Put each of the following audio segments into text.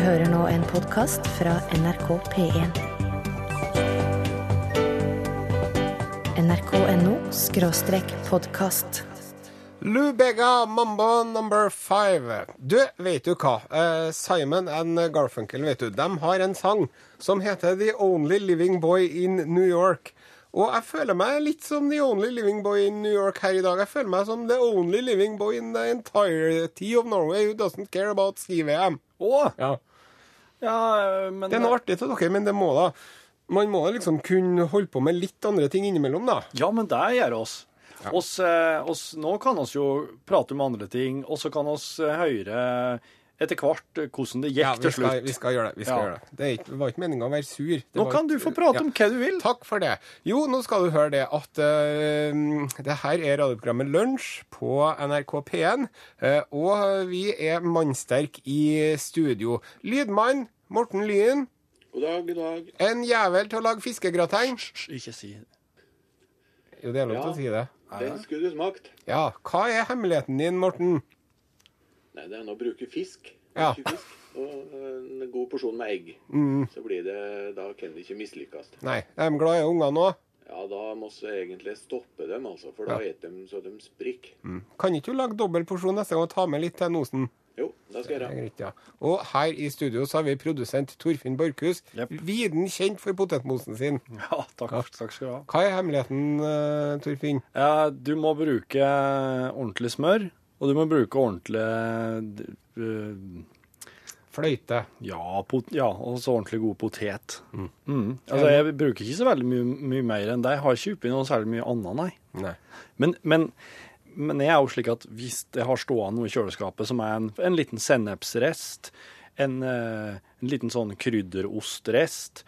hører nå en podkast fra NRK P1. nrk.no skråstrek podkast. Lubega Mambo number five. Du, vet du hva? Eh, Simon and Garfunkel, vet du, de har en sang som heter The Only Living Boy in New York. Og jeg føler meg litt som The Only Living Boy in New York her i dag. Jeg føler meg som The Only Living Boy in the entirety of Norway who doesn't care about ski-VM. Å! Ja. Ja, men Det er noe artig til dere, men det må da Man må da liksom kunne holde på med litt andre ting innimellom, da. Ja, men det gjør oss. Oss, eh, oss. Nå kan oss jo prate om andre ting, og så kan oss eh, høre etter hvert eh, hvordan det gikk Ja, til slutt slutt. vi skal gjøre det. vi skal Ja. gjøre Det Det, ikke, var ikke meninga å være sur. Det Nå var kan du få prate Ja. om hva du vil. Takk for det. Jo, nå skal du høre det at uh, det her er radioprogrammet Lunsj på NRK P1. uh, og vi er mannsterke i studio. Lydmann Morten Lyen. God dag, god dag. En jævel til å lage fiskegrateng. Hysj, Ikke si det. Jo, det er lov til å si det. Den skulle du smakt. Ja. Hva er hemmeligheten din, Morten? Nei, det er å bruke fisk. Ja. Fisk. Og en god porsjon med egg. Mm. Så blir det, da kan det ikke mislykkes. Nei, er de glad i unger nå? Ja, da må vi egentlig stoppe dem, altså. For da spiser de så de sprikker. Kan ikke du lage dobbel porsjon neste gang og ta med litt til nosen? Jo, det skal jeg gjøre. ja. Og her i studio så har vi produsent Torfinn Borchhus. yep. Viden kjent for potetmosen sin. Ja, takk, takk skal du ha. Hva er hemmeligheten, uh, Torfinn? Ja, du må bruke ordentlig smør, og du må bruke ordentlig uh, Fløyte. Ja, ja, og så ordentlig god potet. Mm. Altså, jeg bruker ikke så veldig mye, mye mer enn deg. Jeg har ikke oppi noe særlig mye annet, nei. Nei. Men, men, men jeg er jo slik at hvis jeg har stående noe i kjøleskapet som er en, en liten sennepsrest, en, eh, en liten sånn krydderostrest,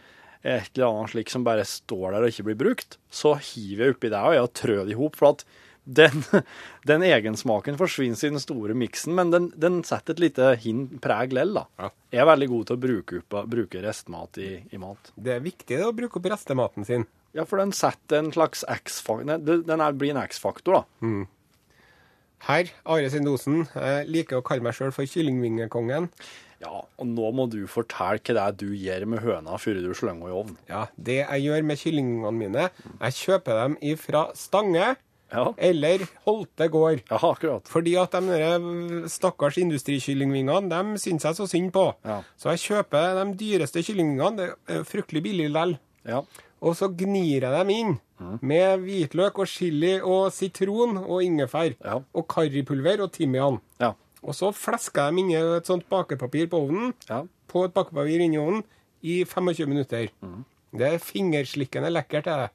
et eller annet slik som bare står der og ikke blir brukt, så hiver jeg oppi det og jeg trør det i hop. For at den, den egensmaken forsvinner i den store miksen, men den, den setter et lite hint preg lell, da. Ja. Jeg er veldig god til å bruke, opp, bruke restmat i, i mat. Det er viktig å bruke opp restematen sin. Ja, for den setter en slags X-faktor Den er- blir en X-faktor, da. Her, Are Sindosen, jeg liker å kalle meg sjøl for kyllingvingekongen. Ja, og nå må du fortelle hva det er du gjør med høna før du slenger henne i ovnen. Ja, det jeg gjør med kyllingene mine, jeg kjøper dem ifra Stange Ja. eller Holte gård. ja, akkurat. Fordi at de stakkars industrikyllingvingene, dem syns jeg så synd på. Ja. Så jeg kjøper de dyreste kyllingvingene. Det er fryktelig billig lell. Ja. Og så gnir jeg dem inn med hvitløk og chili og sitron og ingefær. Ja. Og karripulver og timian. Ja. Og så flesker jeg dem inn et sånt bakepapir på ovnen. Ja. På et bakepapir inni ovnen i 25 minutter. Det er fingerslikkende lekkert, er det.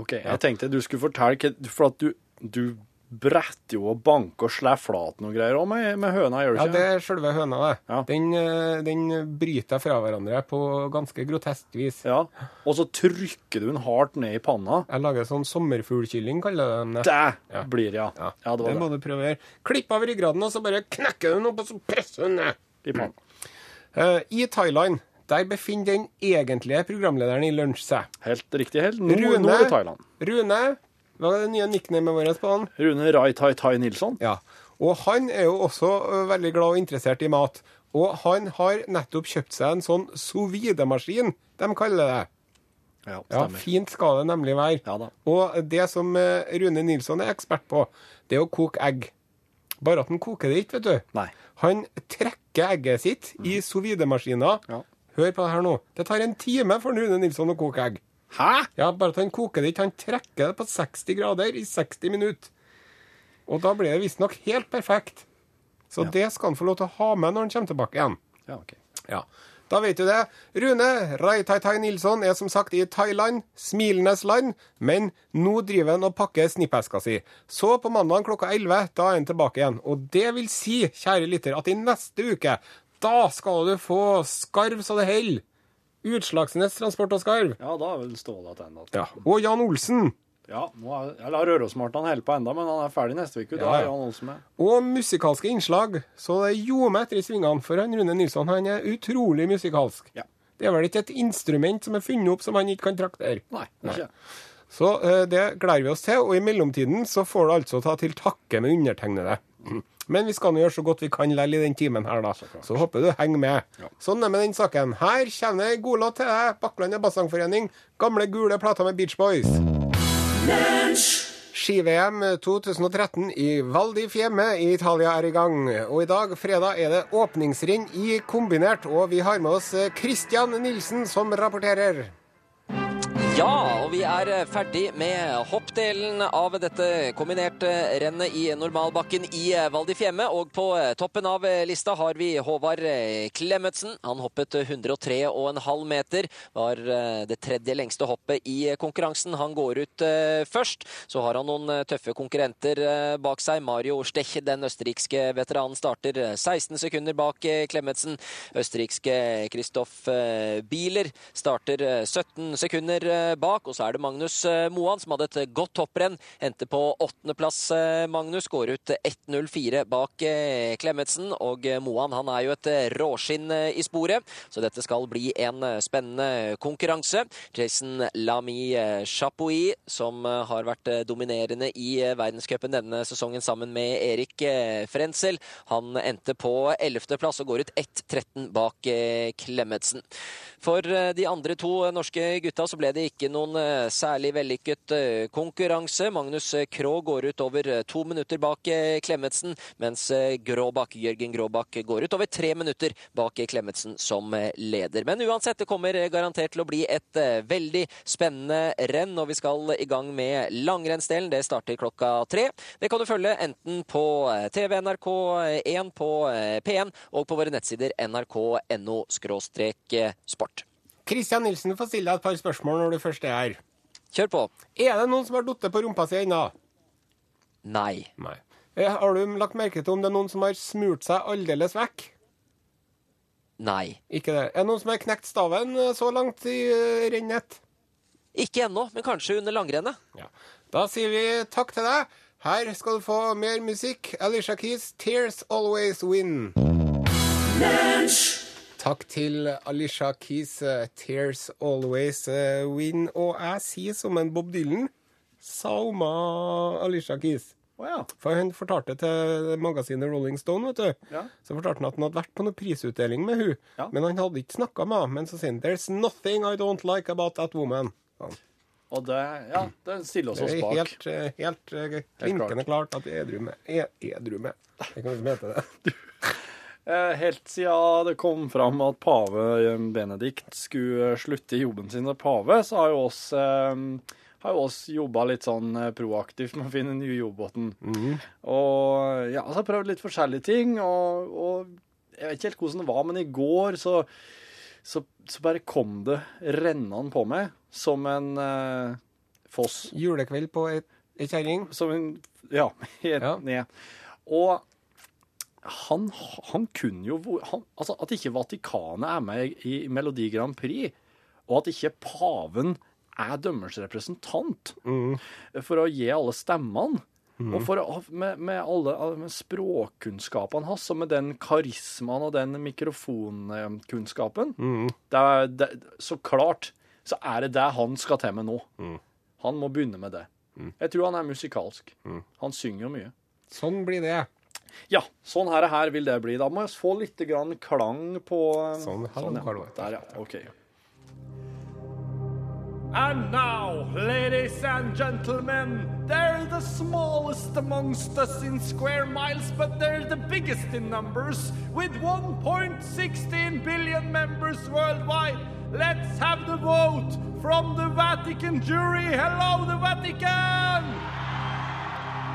OK. Jeg tenkte du skulle fortelle For at du, du bretter jo og banker og slår flat noe greier òg med, med høna, gjør du Ja, ikke? det er selve høna, det. Ja. Den, eh, den bryter fra hverandre på ganske grotesk vis. Ja. Og så trykker du den hardt ned i panna. Jeg lager sånn sommerfuglkylling, kaller jeg det. Det Ja. blir det, ja. Ja, Ja, det det må det. du prøve å gjøre. Klipp av ryggraden, og så bare knekker du den opp, og så presser du den ned. I panna. Eh, I Thailand der befinner den egentlige programlederen i Lunsj seg. Helt riktig. Helt nord, Rune, nord i Thailand. Rune, hva er det nye nicknamet vårt på han? Rune Rai Tai Tai Nilsson. Ja. Og han er jo også veldig glad og interessert i mat. Og han har nettopp kjøpt seg en sånn sous vide-maskin, de kaller det. Ja, Ja. Fint skal det nemlig være. Ja da. Og det som Rune Nilsson er ekspert på, det er å koke egg. Bare at han koker det ikke, vet du. Nei. Han trekker egget sitt i sous vide-maskina. Ja. Hør på det her nå. Det tar en time for Rune Nilsson å koke egg. Hæ?! Ja, Bare at han koker det ikke. Han trekker det på 60 grader i 60 minutter. Og da blir det visstnok helt perfekt. Så det skal han få lov til å ha med når han kommer tilbake igjen. Ja, ok. Ja. Da vet du det. Rune Rai Tai Tai Nilsson er som sagt i Thailand, smilenes land, men nå driver han og pakker snippeska si. Så på mandag klokka 11, da er han tilbake igjen. Og det vil si, kjære lytter, at i neste uke, da skal du få skarv så det holder. Utslagsnes Transport og Skarv. Ja, da er vel Ståle tilbake. Ja. Og Jan Olsen. Ja, er, jeg lar Rørosmartan holde på enda, men han er ferdig neste uke. Da Ja, ja. er med. Og musikalske innslag. Så det ljomer etter i svingene, for han Rune Nilsson han er utrolig musikalsk. Ja. Det er vel ikke et instrument som er funnet opp som han ikke kan traktere. Nei, ikke. Så uh, det gleder vi oss til, og i mellomtiden så får du altså ta til takke med undertegnede. Men vi skal nå gjøre så godt vi kan likevel i den timen her, da. Så håper du henger med. Sånn er med den saken. Her kommer det en god låt til deg. Bakklandet Bassangforening. Gamle gule plater med Beach Boys. Ski-VM 2013 i Val di Fiemme i Italia er i gang. Og i dag, fredag, er det åpningsrenn i kombinert. Og vi har med oss Christian Nilsen som rapporterer. Ja, og vi er ferdig med hoppdelen av dette kombinerte rennet i normalbakken i Val di Fiemme. Og på toppen av lista har vi Håvard Klemetsen. Han hoppet 103,5 meter. Var det tredje lengste hoppet i konkurransen. Han går ut først. Så har han noen tøffe konkurrenter bak seg. Mario Stech, den østerrikske veteranen, starter 16 sekunder bak Klemetsen. Østerrikske Christoph Bieler starter 17 sekunder bak. Og så er det Magnus eh, Moan som hadde et godt hopprenn. Endte på åttendeplass, eh, Magnus. Går ut 1.04 bak eh, Klemetsen. Og Moan han er jo et råskinn i sporet, så dette skal bli en spennende konkurranse. Jason Lamy Chapuis, som har vært dominerende i verdenscupen denne sesongen sammen med Erik Frenzel, han endte på ellevteplass og går ut 1.13 bak Klemetsen. For de andre to norske gutta så ble det ikke noen eh, særlig vellykket eh, konkurranse. Magnus Krogh går ut over eh, to minutter bak Klemetsen, mens Gråbakk, Jørgen Gråbakk går ut over tre minutter bak Klemetsen som leder. Men uansett, det kommer garantert til å bli et veldig spennende renn, og vi skal i gang med langrennsdelen. Det starter klokka tre. Det kan du følge enten på TV NRK1 på P1 og på våre nettsider nrk.no sport. Kristian Nilsen får stille deg et par spørsmål når du først er her. Kjør på. Er det noen som har falt på rumpa si ennå? Nei. Nei. Eh, Har du lagt merke til om det er noen som har smurt seg aldeles vekk? Nei. Ikke det. Er det noen som har knekt staven eh, så langt i eh, rennet? Ikke ennå, men kanskje under langrennet. Ja. Da sier vi takk til deg. Her skal du få mer musikk. Alicia Keys, 'Tears Always Win'. Takk til Alicia Keys, eh, 'Tears Always eh, Win'. Og jeg sier som en Bob Dylan Sauma Alicia Keys. Oh, ja. For hun fortalte til magasinet Rolling Stone vet du, Ja. så fortalte han at han hadde vært på noen prisutdeling med hun, Ja. men han hadde ikke snakka med henne. Men så sier han 'There's nothing I don't like about that woman'. Ja. Og det, ja, det stiller oss oss er bak. helt, helt, helt eh, klinkende klart at edru med. Edru med. Det kan vi som heter det. Eh, Helt siden det kom fram at pave Benedikt skulle slutte i jobben sin som pave, så har jo oss, eh, har jo oss jobba litt sånn eh, proaktivt med å finne nye jobbåten. Og ja, så har jeg prøvd litt forskjellige ting, og, og jeg vet ikke helt hvordan det var, men i går så, så, så bare kom det rennende på meg som en eh, foss. Julekveld på ei kjerring. Som en Ja, helt Ja. ned. Og han, han kunne jo han, Altså, at ikke Vatikanet er med i Melodi Grand Prix, og at ikke paven er dømmers representant for å gi alle stemmene. Og for med, med alle med språkkunnskapene hans, og med den karismaen og den mikrofonkunnskapen det er, det, Så klart så er det det han skal til med nå. Han må begynne med det. Jeg tror han er musikalsk. Han synger jo mye. Sånn blir det. Ja, sånn her, her vil det bli. Da må jeg få litt grann klang på Sånn, sånn ja. Der, ja. OK. And now, ladies and gentlemen, they're the smallest amongst us in square miles, but they're the biggest in numbers, with 1.16 billion members worldwide. Let's have the vote from the Vatican jury. Hello, the Vatican!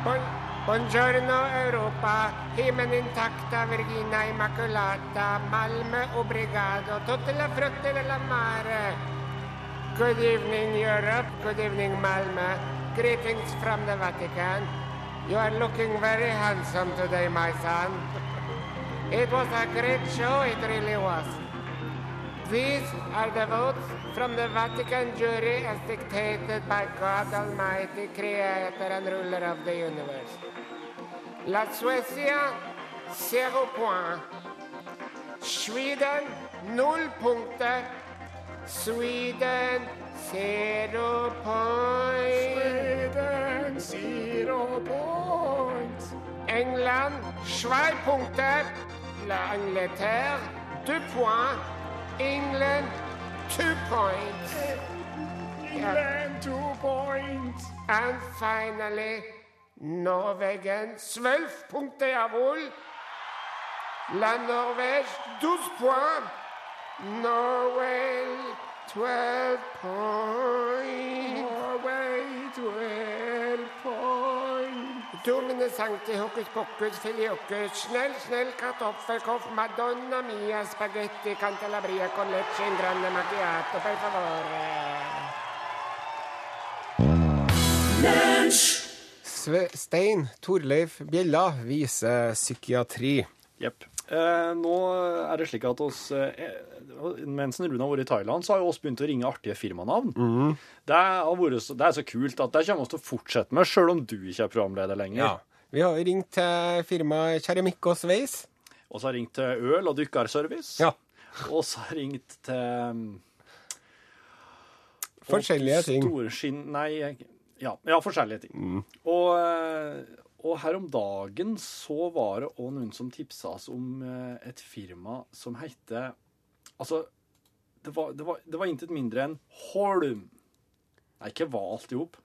Bon, buongiorno Europa, himen intacta, Virgina Immaculata, Malmö obrigado, tutte le frutte della mare. Good evening Europe, good evening Malmö. Greetings from the Vatican. You are looking very handsome today, my son. It was a great show, it really was. These are the votes from the Vatican jury as dictated by God Almighty, creator and ruler of the universe. La Suecia, zero point. Sweden, null punkter. Sweden, zero point. Sweden, zero points. England, Schweipunkter. L'Angleterre, deux points. England, two points. England, two points. And finally, Norwegen, 12 punkter, jawohl. La Norvège, 12 points. Norway, 12 points. Norway, 12 points. Domine sancti hokus pokus filiokus, snell, snell kartoffelkoff, madonna mia, spagetti cantalabria con lecce in grande macchiato, per favore. Sve Stein Torleif Bjella viser psykiatri. Jepp. Eh, nå er det slik at oss, eh, mens Rune har vært i Thailand, så har jo oss begynt å ringe artige firmanavn. Det, har vært så, det er så kult at det kommer vi til å fortsette med, sjøl om du ikke er programleder lenger. Ja. Vi har ringt til firmaet Keramikk og Sveis. Og så har ringt til øl- og dykkerservice. Ja. Og så har ringt til mm, Forskjellige ting. Store skinn... Nei, ja, ja, forskjellige ting. Mm. Og, eh, og her om dagen så var det òg noen som tipsa oss om eh, et firma som heter Altså, det var, det var, det var intet mindre enn Holm. Nei, ikke hva alt i hop.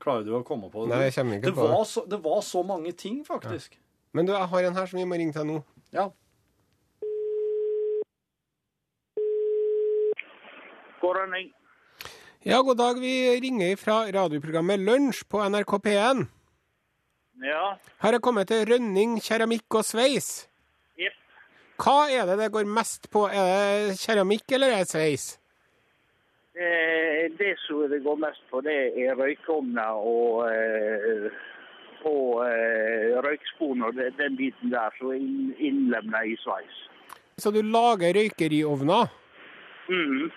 Klarer du å komme på det? Nei, jeg kommer ikke det på det. var så, det var så mange ting, faktisk. Men du, jeg har en her som vi må ringe til nå. Ja. God dag. Ja, god dag. Vi ringer fra radioprogrammet Lunsj på NRK P1. Ja, Her er kommet til Rønning keramikk og sveis. jepp. Hva er det det går mest på? Er det keramikk eller er det sveis? Eh, det som det går mest på, det er røykeovner og, eh, og eh, røykspon og den biten der som er inn- innlemna i sveis. Så du lager røykeriovner? Mhm.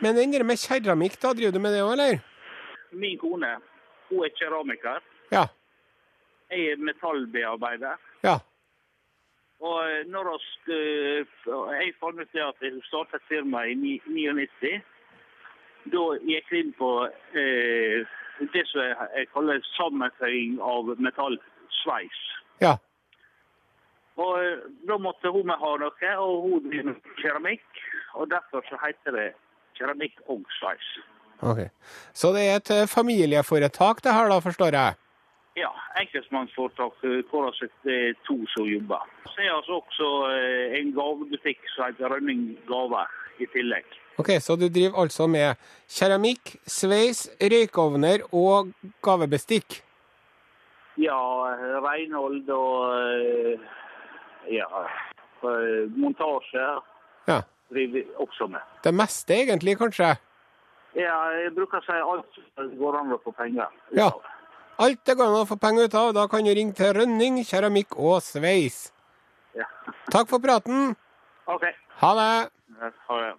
Men den der med keramikk, da driver du med det òg, eller? Min kone hun er keramiker. Ja. Jeg er metallbearbeider. Ja. Og eh, når oss, eh, jeg fant ut at jeg startet et firma i 1999. da gikk jeg inn på eh, det som jeg, kaller sammenføying av metallsveis. Ja. Og eh, da måtte hun ha noe, og hun driver med keramikk. Og derfor så heter det keramikk og sveis. Ok. Så det er et familieforetak det her, da, forstår jeg? Ja, enkeltmannsforetak eh, hvor det er to som jobber. Så er altså også eh, en gavebutikk som heter Rønning Gaver i tillegg. Ok, Så du driver altså med keramikk, sveis, røykovner og gavebestikk? Ja, renhold og eh, ja, eh, montasje Ja. driver vi også med. Det meste egentlig, kanskje? Ja, jeg bruker å si alt som går an å få penger. Ja. Alt det går an å få penger ut av. Da kan du ringe til Rønning, keramikk og sveis. ja. Takk for praten. OK. Ha det. Ja, Ha det.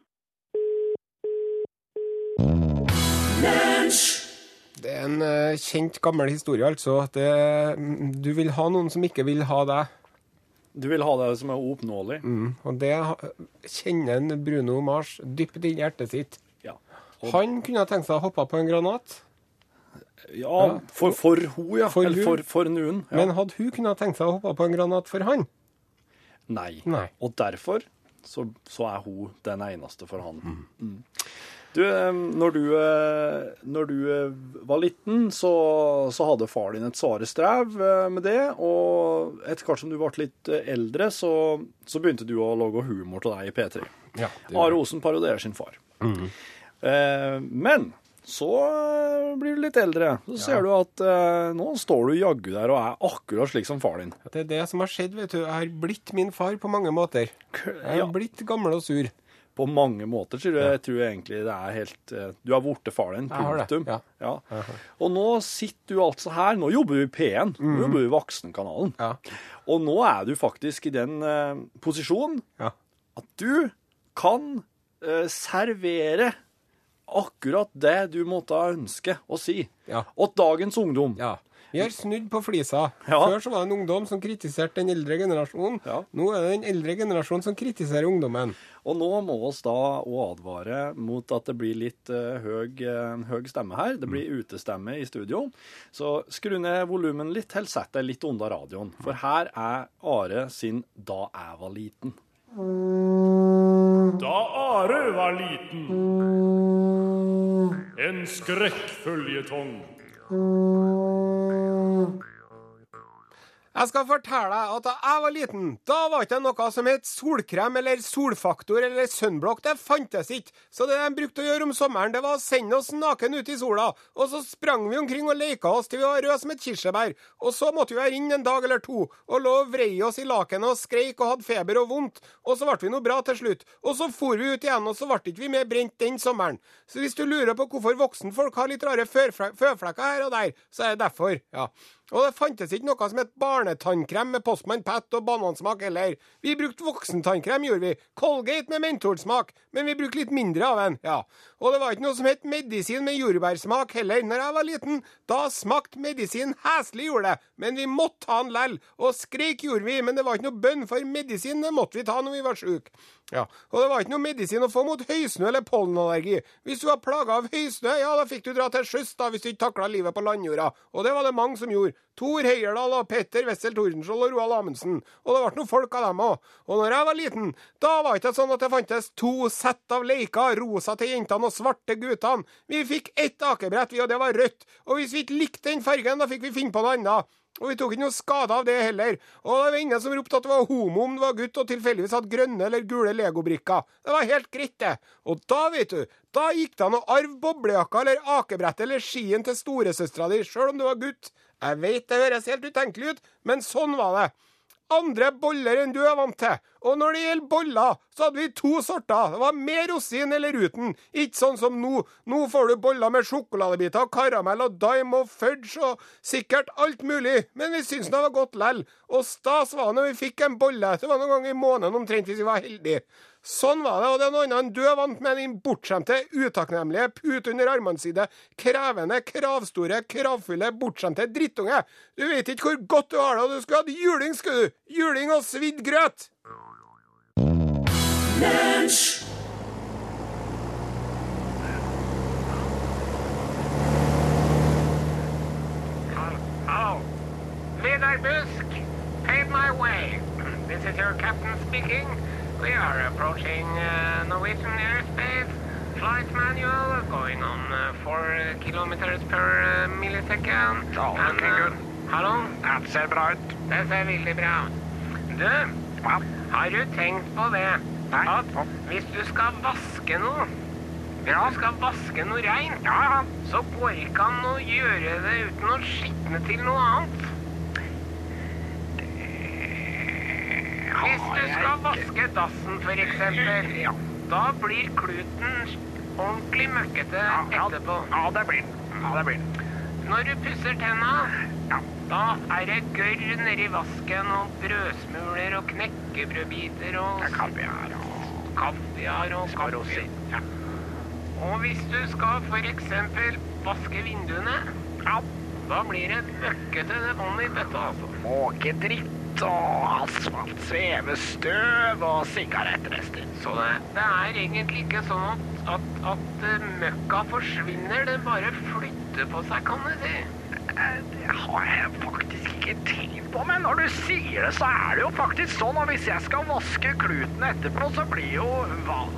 Det er en uh, kjent, gammel historie, altså. At det, du vil ha noen som ikke vil ha deg. Du vil ha det som er uoppnåelig? Mm. Og det ha- kjenner en Bruno Mars dypt i hjertet sitt. Ja. Han kunne ha tenkt seg å hoppe på en granat, Ja, for, for hun, ja. For Eller for, for noen. Ja. men hadde hun kunnet tenkt seg å hoppe på en granat for han? Nei. Nei. Og derfor så, så er hun den eneste for han. Mm. Du, eh, når du, eh, når du eh, var liten, så, så hadde far din et svare strev eh, med det. Og etter hvert som du ble litt eldre, så, så begynte du å lage humor til deg i P3. Ja, Are Osen parodierer sin far. Eh, men så eh, blir du litt eldre. Så ser du at eh, nå står du jaggu der og er akkurat slik som far din. Det er det som har skjedd, vet du. Jeg har blitt min far på mange måter. Jeg har Ja. blitt gammel og sur. På mange måter, tror jeg, jeg tror egentlig det er helt eh, Du er borte far din, Jeg har det, punktum. ja. Ja. Og nå sitter du altså her. Nå jobber du i P1. Nå jobber du i Voksenkanalen. Ja. Og nå er du faktisk i den eh, posisjonen Ja. at du kan eh, servere akkurat det du måtte ønske å si. Ja. Og dagens ungdom. Ja. Vi har snudd på flisa. Ja. Før så var det en ungdom som kritiserte den eldre generasjonen. Ja. Nå er det den eldre generasjonen som kritiserer ungdommen. Og nå må oss da òg advare mot at det blir litt uh, høy, uh, høy, stemme her. Det blir utestemme i studio. Så skru ned volumen litt, eller sett deg litt unna radioen. For her er Are sin 'Da jeg var liten'. Da Are var liten. En skrekkføljetong. Jeg skal fortelle deg at da jeg var liten, da var ikke det noe som het solkrem eller solfaktor eller sunblock. Det fantes ikke. Så det de brukte å gjøre om sommeren, det var å sende oss naken ut i sola. Og så sprang vi omkring og leka oss til vi var røde som et kirsebær. Og så måtte vi være inne en dag eller to og lå og vrei oss i lakenet og skreik og hadde feber og vondt. Og så ble vi noe bra til slutt. Og så for vi ut igjen, og så ble ikke vi mer brent den sommeren. Så hvis du lurer på hvorfor voksenfolk har litt rare føflekker her og der, så er det derfor. ja. Og det fantes ikke noe som het barnetannkrem med Postmann Pat og banansmak heller. Vi brukte voksentannkrem, gjorde vi. Colgate med mentolsmak, men vi brukte litt mindre av den. ja. Og det var ikke noe som het medisin med jordbærsmak heller. Når jeg var liten, da smakte medisin heslig, gjorde det. Men vi måtte ta den lell. Og skreik gjorde vi, men det var ikke noe bønn, for medisin det måtte vi ta når vi var sjuke. Ja, og det var ikke noe medisin å få mot høysnø eller pollenallergi. Hvis du var plaga av høysnø, ja, da fikk du dra til sjøs da, hvis du ikke takla livet på landjorda. Og det var det mange som gjorde. Tor Heyerdahl og Petter Wessel Tordenskjold og Roald Amundsen. Og det ble noen folk av dem òg. Og når jeg var liten, da var det ikke sånn at det fantes to sett av leker, rosa til jentene og svarte guttene. Vi fikk ett akebrett, vi, og det var rødt. Og hvis vi ikke likte den fargen, da fikk vi finne på noe annet. Og vi tok ikke noe skade av det heller. Og det var ingen som ropte at det var homo om det var gutt og tilfeldigvis hadde grønne eller gule legobrikker. Det var helt greit, det. Og da, vet du, da gikk det an å arve boblejakka eller akebrettet eller skien til storesøstera di, sjøl om du var gutt. Jeg vet det høres helt utenkelig ut, men sånn var det. Andre boller enn du er vant til. Og når det gjelder boller, så hadde vi to sorter. Det var med rosin eller uten. Ikke sånn som nå. Nå får du boller med sjokoladebiter, karamell og dime og fudge og sikkert alt mulig. Men vi syntes det var godt lell. Og stas var det når vi fikk en bolle. Det var noen ganger i måneden omtrent hvis vi var heldige. Sånn var det, og det er noe annet enn er vant med, din bortskjemte, utakknemlige, pute under armene sine, krevende, kravstore, kravfulle, bortskjemte drittunge. Du vet ikke hvor godt du har det, og du skulle hatt juling, skulle du. Juling og svidd grøt. Det ser veldig bra ut. Du, har du tenkt på det? Nei. At hvis du skal vaske noe, hvis Ja. du skal vaske noe reint, Ja, så går ikke an å gjøre det uten å skitne til noe annet. Hvis du skal vaske dassen, for eksempel, Ja. da blir kluten ordentlig møkkete Ja, ja. etterpå. Ja, det blir den. Ja, det blir den. Når du pusser tenna, Ja. da er det gørr nedi vasken og brødsmuler og knekkebrødbiter og kaviar og kaviar og kaffe. Ja. Og hvis du skal eksempel vaske vinduene, ja. da blir det møkkete vann i bøtta, altså. Måkedritt og asfalt, svevestøv og sigarettrester. Så det, det er egentlig ikke sånn at, at, at møkka forsvinner, det bare flytter på seg, kan du si. Eh, Det har jeg faktisk ikke tenkt på, men når du sier det, så er det jo faktisk sånn. Og hvis jeg skal vaske kluten etterpå, så blir jo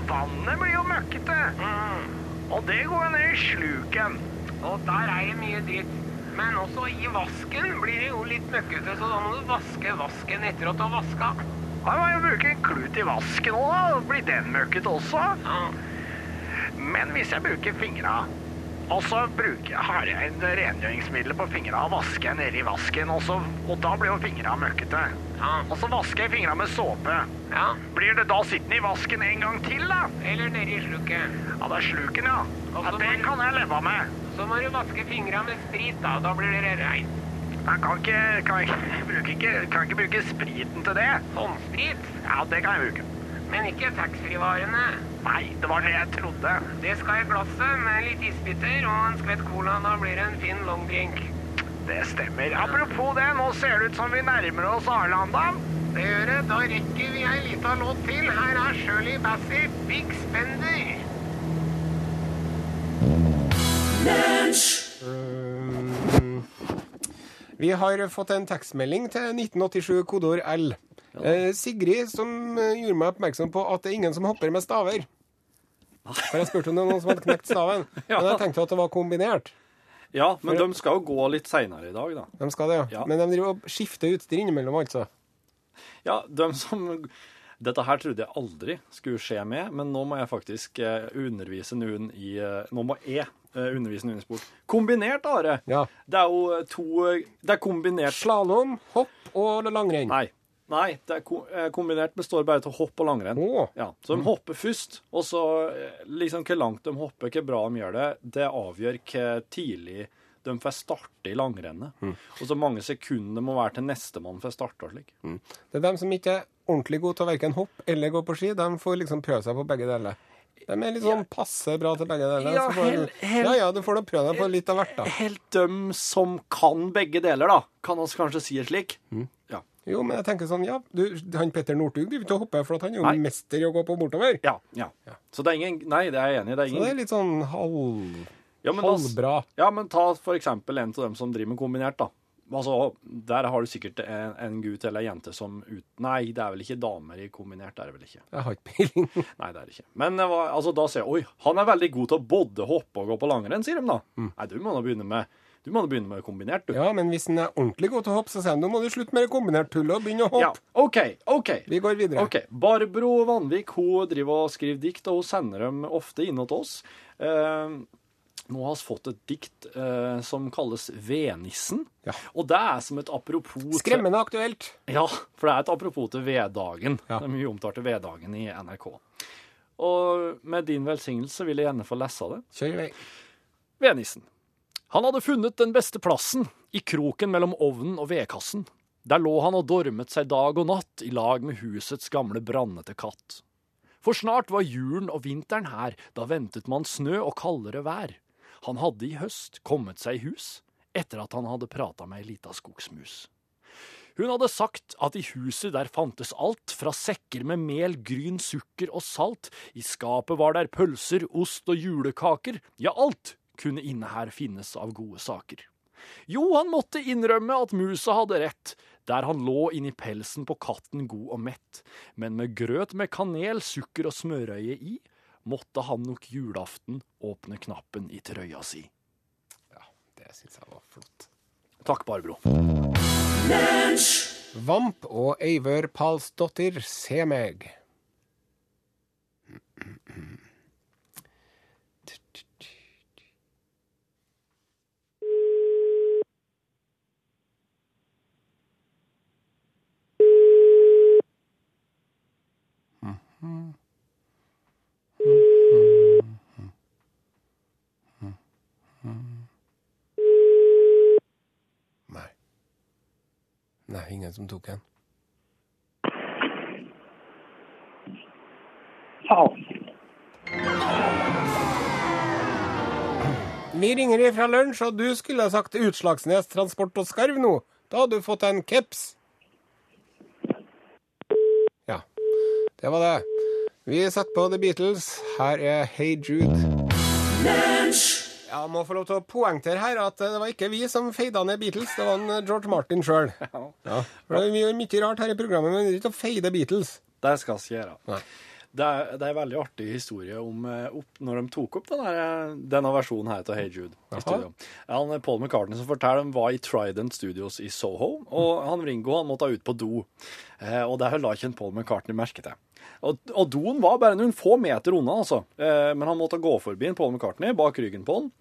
vannet blir jo møkkete. Mm. Og det går jo ned i sluken. Og der er det mye dritt. Men også i vasken blir det jo litt møkkete, så da må du vaske vasken etter at du har vaska. Da må jeg jo bruke en klut i vasken òg, da. Blir den møkkete også? Ja. Men hvis jeg bruker fingra, og så bruker, har jeg en rengjøringsmiddel på fingra og vasker jeg nedi vasken, og, så, og da blir jo fingra møkkete. Ja. Og så vasker jeg fingra med såpe. ja. Blir det da sittende i vasken en gang til, da? Eller nedi sluket. Ja, det er sluken, ja. ja det kan jeg leve med. Så må du vaske fingra med sprit, da. Da blir det reint. Jeg kan ikke, kan ikke, bruke, ikke, kan ikke bruke spriten til det. Håndsprit. Ja, det kan jeg bruke. Men ikke taxfree-varene. Nei, det var det jeg trodde. Det skal i glasset med litt isbiter og en skvett cola. Da blir det en fin longdrink. Det stemmer. Apropos det, nå ser det ut som vi nærmer oss Arlanda. Det gjør det. Da rekker vi ei lita låt til. Her er Shirley Bassey, Big Spender. Mm. Vi har fått en tekstmelding til 1987 kodeord L. Eh, Sigrid som eh, gjorde meg oppmerksom på at det er ingen som hopper med staver. For jeg spurte om det var noen som hadde knekt staven. Ja. Men jeg tenkte at det var kombinert. Ja, men de skal jo gå litt seinere i dag, da. De skal det, ja. Ja. Men de driver og skifter utstyr innimellom, altså. Ja, de som Dette her trodde jeg aldri skulle skje med, men nå må jeg faktisk eh, undervise noen i eh, Nå må jeg undervise noen i sport. Kombinert, Are. Ja. Det er jo to Det er kombinert Slalåm, hopp og langrenn. Nei. Nei, det er eh, kombinert består bare av hopp og langrenn. Oh. Ja, så de hopper først, og så eh, liksom hvor langt de hopper, hvor bra de gjør det, det avgjør hvor tidlig de får starte i langrennet. Og så mange sekunder det må være til nestemann får starte og slik. Det er dem som ikke er ordentlig gode til å verken hoppe eller gå på ski. De får liksom prøve seg på begge deler. De er litt sånn passe bra til begge deler. Ja, hel- hel- ja, ja, du får da prøve deg på litt av hvert, da. Helt dem som kan begge deler, da, kan oss kanskje si det slik. Ja. Jo, men jeg tenker sånn, ja, du, han Petter Northug driver ikke og hopper, for han er jo Nei. mester i å gå på bortover. Ja, ja. Så det er ingen Nei, det er jeg enig i. Det er ingen... Så det er litt sånn halv... ja, men da- halvbra. Ja, men ta for eksempel en av dem som driver med kombinert, da. Altså, Der har du sikkert en, en gutt eller en jente som ut... Nei, det er vel ikke damer i kombinert, det er det vel ikke. Jeg har ikke peiling. Nei, det er det ikke. Men altså, da ser jeg Oi, han er veldig god til å både hoppe og gå på langrenn, sier de da. Nei, du må nå begynne med du må da begynne med kombinert, du. Ja, men hvis den er ordentlig god til å hoppe, så sier han, nå må du slutte med det kombinert tullet og begynne å hoppe. Ja. OK, OK. Vi går videre. Ok, Barbro Vanvik hun driver og skriver dikt, og hun sender dem ofte inn til oss. Eh, nå har vi fått et dikt eh, som kalles Vednissen. Ja. Og det er som et apropos Skremmende aktuelt. Ja, for det er et apropos til Veddagen. Ja. Den mye omtalte Veddagen i NRK. Og med din velsignelse vil jeg gjerne få lese det. Kjør i vei. Vednissen. Han hadde funnet den beste plassen, i kroken mellom ovnen og vedkassen. Der lå han og dormet seg dag og natt i lag med husets gamle brannete katt. For snart var julen og vinteren her, da ventet man snø og kaldere vær. Han hadde i høst kommet seg i hus, etter at han hadde prata med ei lita skogsmus. Hun hadde sagt at i huset der fantes alt, fra sekker med mel, gryn, sukker og salt, i skapet var der pølser, ost og julekaker, ja, alt kunne inne her finnes av gode saker. Jo, han måtte innrømme at musa hadde rett, der han lå inni pelsen på katten god og mett, men med grøt med kanel, sukker og smørøye i, måtte han nok julaften åpne knappen i trøya si. Ja, Det synes jeg var flott. Takk, Barbro. Vamp og Eivør Palsdottir, se meg. Nei. Nei, ingen som tok en. Vi ringer ifra lunsj, og du skulle ha sagt Utslagsnes Transport og Skarv nå. Da hadde du fått en keps. Ja, det var det. Vi setter på The Beatles. Her er Hey Jude. Jeg må få lov til å poengtere her at det var ikke vi som feida ned Beatles, det var en George Martin sjøl. Ja. Ja. Vi gjør mye rart her i programmet, men vi ikke å feide Beatles. Det skal vi gjøre. Nei. Det er, det er en veldig artig historie om eh, opp, når de tok opp denne, denne versjonen her til Hey Jude. i studio. Han, eh, Paul McCartney som forteller var i Trident Studios i Soho, og han Ringo han måtte ut på do. Eh, og det la ikke Paul McCartney merke til. Og, og doen var bare noen få meter unna, altså. Eh, men han måtte gå forbi en Paul McCartney bak ryggen på han.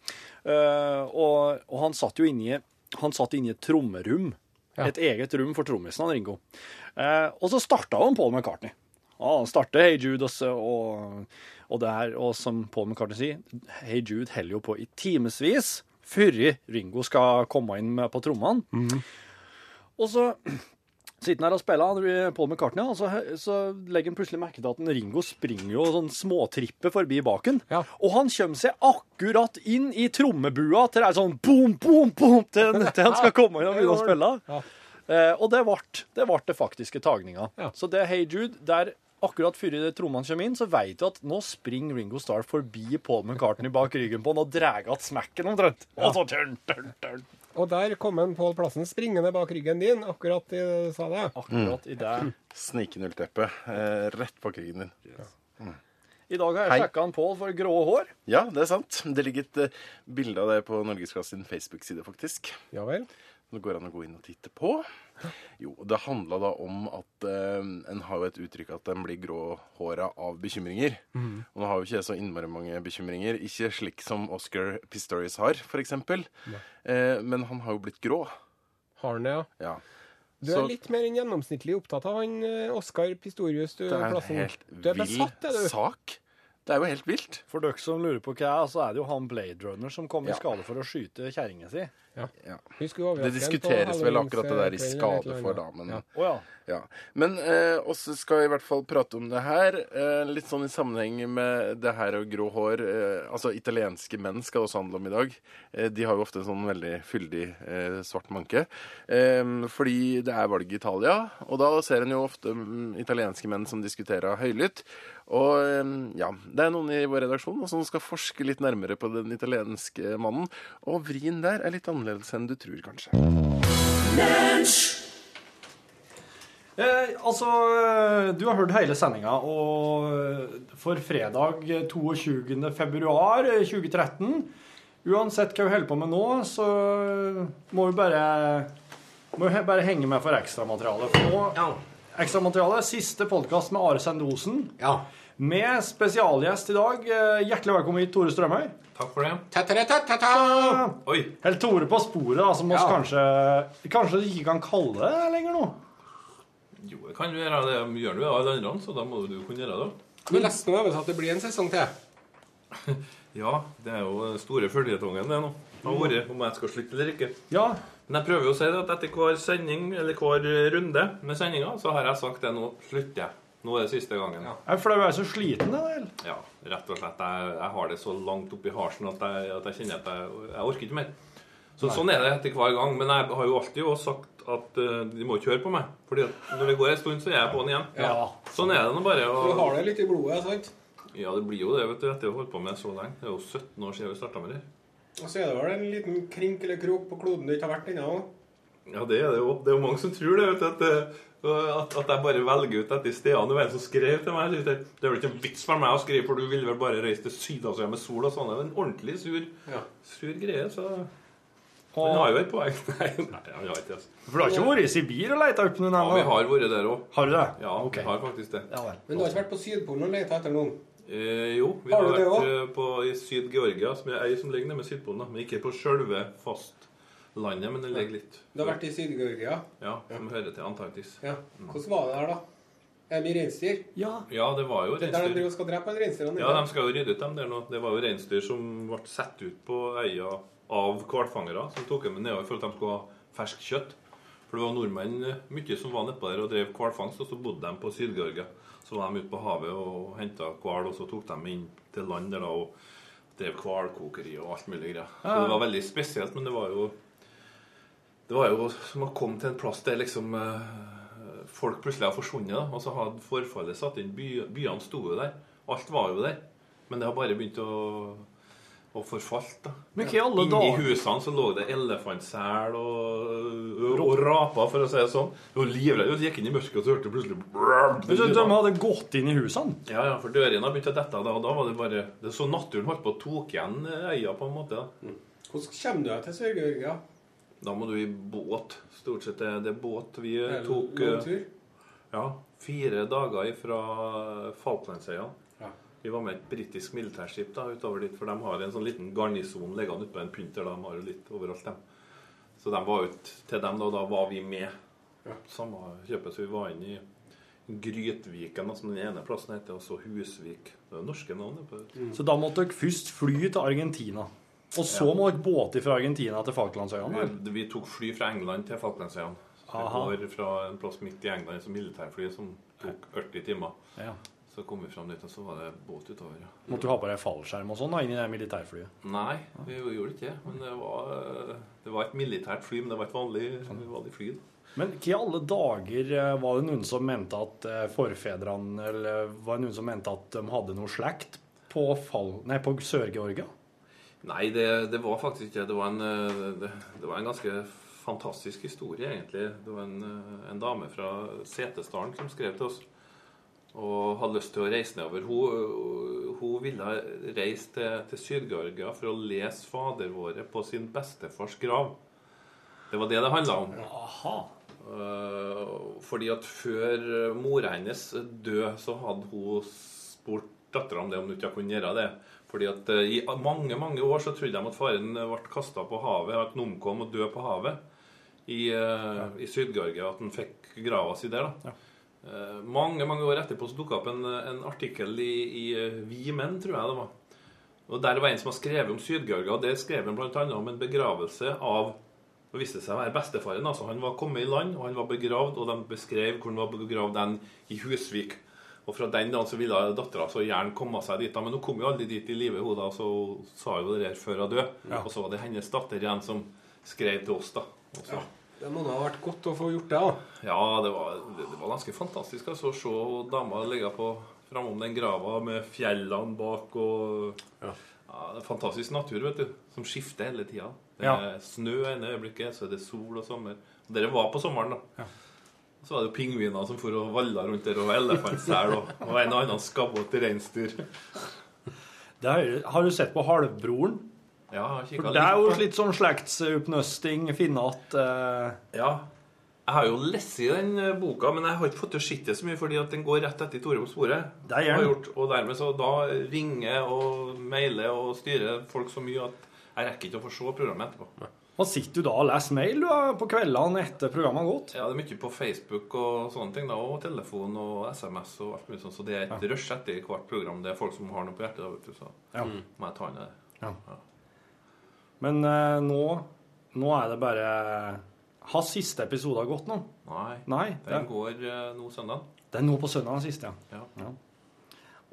Eh, og, og han satt jo inni, han satt inni et trommerom. Ja. Et eget rom for trommisen, han Ringo. Eh, og så starta han Paul McCartney. Ja, han starter Hey Jude, også, og, og, det er, og som Paul McCartney sier, Hey Jude holder jo på i timevis før Ringo skal komme inn med på trommene. Og så Sitter han her og spiller, Paul McCartney, og så, så legger han plutselig merke til at en Ringo springer jo sånn småtripper forbi baken. Og han kommer seg akkurat inn i trommebua til det er sånn boom, boom, boom, til, til han skal komme inn og begynne å spille. Eh, og det ble det, ble det faktiske tagninga. Så det Hey Jude, der akkurat før trommene kommer inn, så vet du at nå springer Ringo Starr forbi Paul McCartney bak ryggen på han og drar igjen smekken omtrent. Og så tørn, tørn, tørn. Og der kom en Pål Plassen springende bak ryggen din, akkurat i sa det. Akkurat i det. Snikenullteppe eh, rett bak ryggen din. I dag har jeg sjekka han Pål for grå hår. Ja, det er sant. Det ligger et uh, bilde av det på Norgesklasse sin Facebook-side, faktisk. Ja vel. Det går an å gå inn og titte på. Jo, det handla da om at eh, en har jo et uttrykk at en blir gråhåra av bekymringer. Mm. Og nå har jo ikke jeg så innmari mange bekymringer. Ikke slik som Oscar Pistorius har, f.eks. Eh, men han har jo blitt grå. Har han det, ja? Ja. Du er Så- litt mer enn gjennomsnittlig opptatt av han Oscar Pistorius, du, Det er en helt Du er besatt, er vill du. sak. Det er jo helt vilt. For dere som lurer på hva jeg er, så er det jo han Blade Runner som kom i skade for å skyte kjerringa si. Ja. Ja. Vi Det diskuteres vel akkurat det der i eh, eller et skade for annet. damen. Ja. Oh, ja. Ja. Men eh, også skal jeg i hvert fall prate om det her, eh, litt sånn i sammenheng med det her og grå hår. Eh, altså italienske menn skal det også handle om i dag. Eh, de har jo ofte en sånn veldig fyldig eh, svart manke. Eh, fordi det er valg i Italia, og da ser en jo ofte mm, italienske menn som diskuterer høylytt. Og eh, ja, det er noen i vår redaksjon som skal forske litt nærmere på den italienske mannen. Og vrien der er litt annerledes enn du tror, kanskje. Eh, altså, du har hørt hele sendinga, og for fredag eh, 22. februar eh, 2013 Uansett hva vi holder på med nå, så eh, må vi bare må vi bare henge med for ekstramaterialet. For nå Ekstramateriale, siste podkast med Are Sendosen. Med spesialgjest i dag. Eh, Hjertelig velkommen hit, Tore Strømøy. Takk for det. Ta-ta-ta-ta-ta! Oi. Eller Tore på sporet, da, som ja. oss kanskje Kanskje du ikke kan kalle det lenger nå? Jo, jeg kan gjøre det. Gjør du det alle andre, så da må du kunne gjøre det. Du leste nå over at det blir en sesong til. Ja, det er jo store føljetongen, det nå. Det har vært om jeg skal slutte eller ikke. Ja. Men jeg prøver jo å si det at etter hver sending, eller hver runde med sendinga, så har jeg sagt det nå slutter jeg. Nå er det siste gangen. Ja, Er det fordi du er så sliten, eller? rett og slett. Jeg, jeg har det så langt oppi harsen at jeg, at jeg kjenner at jeg, jeg orker ikke mer. Så, sånn er det etter hver gang. Men jeg har jo alltid også sagt at uh, de må ikke høre på meg. Fordi at når det går en stund, så er jeg på'n igjen. Ja. Sånn er det nå bare. Du har det litt i blodet, sant? Ja, det blir jo det vet du, etter å ha holdt på med så lenge. Det er jo 17 år siden vi starta med det. Og så er det vel en liten krink eller krok på kloden du ikke har vært ennå. Ja, det er det jo. Det er jo mange som tror det. vet du, at, eh, at, at jeg bare velger ut etter stedene. Det var en som skrev til meg. Det er vel ikke en vits for meg å skrive, for du vil vel bare reise til Sydasien med sol og sånn. Det er en ordentlig sur, sur greie, så Han har jo et poeng. Nei, nei, han har ikke det. altså. For du har ikke vært i Sibir og leita opp noen Ja, vi har vært der òg. Har du det? Ja, vi har faktisk det. Men du har ikke vært på Sydpolen og leita etter noen? Eh, jo, vi Har har, vært eh, på, i Syd-Georgia, som er ei som ligger nede med Sydpolen. da, Men ikke på sjølve fastlandet, men det ligger litt Du har vært i Syd-Georgia? Ja, som hører til Antarktis. Ja. Hvordan var det der, da? Er det mye reinsdyr? Ja. Ja, det var jo Det der de reinsdyr. skal drepe reinsdyrene? Ja, de skal jo rydde ut dem der nå. Det var jo reinsdyr som ble satt ut på øya av hvalfangere, som tok dem nedover for at de skulle ha ferskt kjøtt. For det var nordmenn eh, mye som var nedpå der og drev hvalfangst, og så bodde de på Syd-Georgia. Så var de ute på havet og henta hval, og så tok de inn til land der da og drev hvalkokeri og alt mulig greier. Så det var veldig spesielt, men det var jo Det var jo som å komme til en plass der liksom eh, folk plutselig har forsvunnet, og så hadde forfallet satt inn. By, byene sto jo der. Alt var jo der. Men det har bare begynt å, å forfalt. da. Men hva i alle Inni dager? husene så lå det elefantsel og, og raper, for å si det sånn. Det var livredd. Du gikk inn i mørket og så hørte du plutselig du, De hadde gått inn i husene? Ja, ja, for dørene har begynt å dette. Da, og da var det bare det er så naturen holdt på å tok igjen øya, på en måte. da. Hvordan kommer du deg til Sør-Georgia? Da må du i båt. Stort sett er det båt. Vi Er det tok? Ja, fire dager fra Falklandsøya. Ja. Vi var med et britisk militærskip da, utover dit, for de har en sånn liten garnison liggende ute på en pynter. De har jo litt overalt, dem. Så de var ut til dem, da, og da var vi med. Samme kjøpet, så vi var inne i Grytviken, som den ene plassen heter, og så Husvik. Det er norske navn. Mm. Så da måtte dere først fly til Argentina. Og så må dere båte fra Argentina til Falklandsøyene? Vi, vi tok fly fra England til Falklandsøyene. Det Aha. går fra en plass midt i England som militærfly som tok 40 timer. Ja. Så kom vi fram dit, og så var det båt utover. ja. Måtte du ha på deg fallskjerm og sånn da, inn i det militærflyet? Nei, vi gjorde ikke det. Men det var, det var et militært fly, men det var et vanlig, vanlig fly. Men hva i alle dager eh, var det noen som mente at eh, forfedrene Eller var det noen som mente at de hadde noe slekt på, fall, nei, på Sør-Georgia? Nei, det, det var faktisk ikke det. Var, en, eh, det, det var en ganske fantastisk historie, egentlig. Det var en, eh, en dame fra Setesdalen som skrev til oss og hadde lyst til å reise nedover. Hun, hun ville reise til, til Syd-Georgia for å lese fadervåret på sin bestefars grav. Det var det det handla om. Aha. Eh, fordi at før mora hennes døde, så hadde hun spurt dattera om det, om hun ikke kunne gjøre det. Fordi at eh, i mange mange år så trodde de at faren ble kasta på havet, at han omkom og døde på havet i, uh, i Syd-Georgia. At han fikk grava si der. da. Eh, mange mange år etterpå så dukka opp en, en artikkel i, i eh, Vi Menn, tror jeg det var. Og Der var en som har skrevet om Syd-Georgia. og Der skrev han bl.a. om en begravelse av det viste seg å være bestefaren. altså Han var kommet i land, og han var begravd, og de beskrev hvor han var begravd den i Husvik. Og fra den dagen så ville dattera så gjerne komme seg dit, da, men hun kom jo aldri dit i live, hun da, så hun sa jo det der før hun døde. Ja. Og så var det hennes datter igjen som skrev til oss, da. Ja. Det må da ha vært godt å få gjort det, da. ja, det var, det, det var ganske fantastisk altså, å se dama ligge på framom den grava med fjellene bak og ja. det er Fantastisk natur, vet du, som skifter hele tida. Det er Ja. snø ene øyeblikket, så er det sol og sommer. Dere var på sommeren, da. Så var det jo pingviner som for og valla rundt der, og elefantsel og, og en og annen skabbete reinsdyr. Har, har du sett på Halvbroren? Ja, jeg For det er jo litt sånn slektsoppnøsting, finne at eh, Ja. Jeg har jo lest i den eh, boka, men jeg har ikke fått til å se det så mye, fordi at den går rett etter Tore på sporet. Det er gjort, og dermed så da ringer og mailer og styrer folk så mye at jeg rekker ikke å få se programmet etterpå. Og sitter du da og leser mail da, på kveldene etter programmet har gått? Ja, det er mye på Facebook og sånne ting, da, og telefon og SMS og alt mulig sånn, så det er et rush etter hvert program. Det er folk som har noe på hjertet, da, vet du, så Ja. må jeg ta inn det. Ja. Men eh, nå, nå er det bare Har siste episode gått nå? Nei, Nei, den det- går eh, nå søndag. Det er nå på søndag den siste, Ja. ja.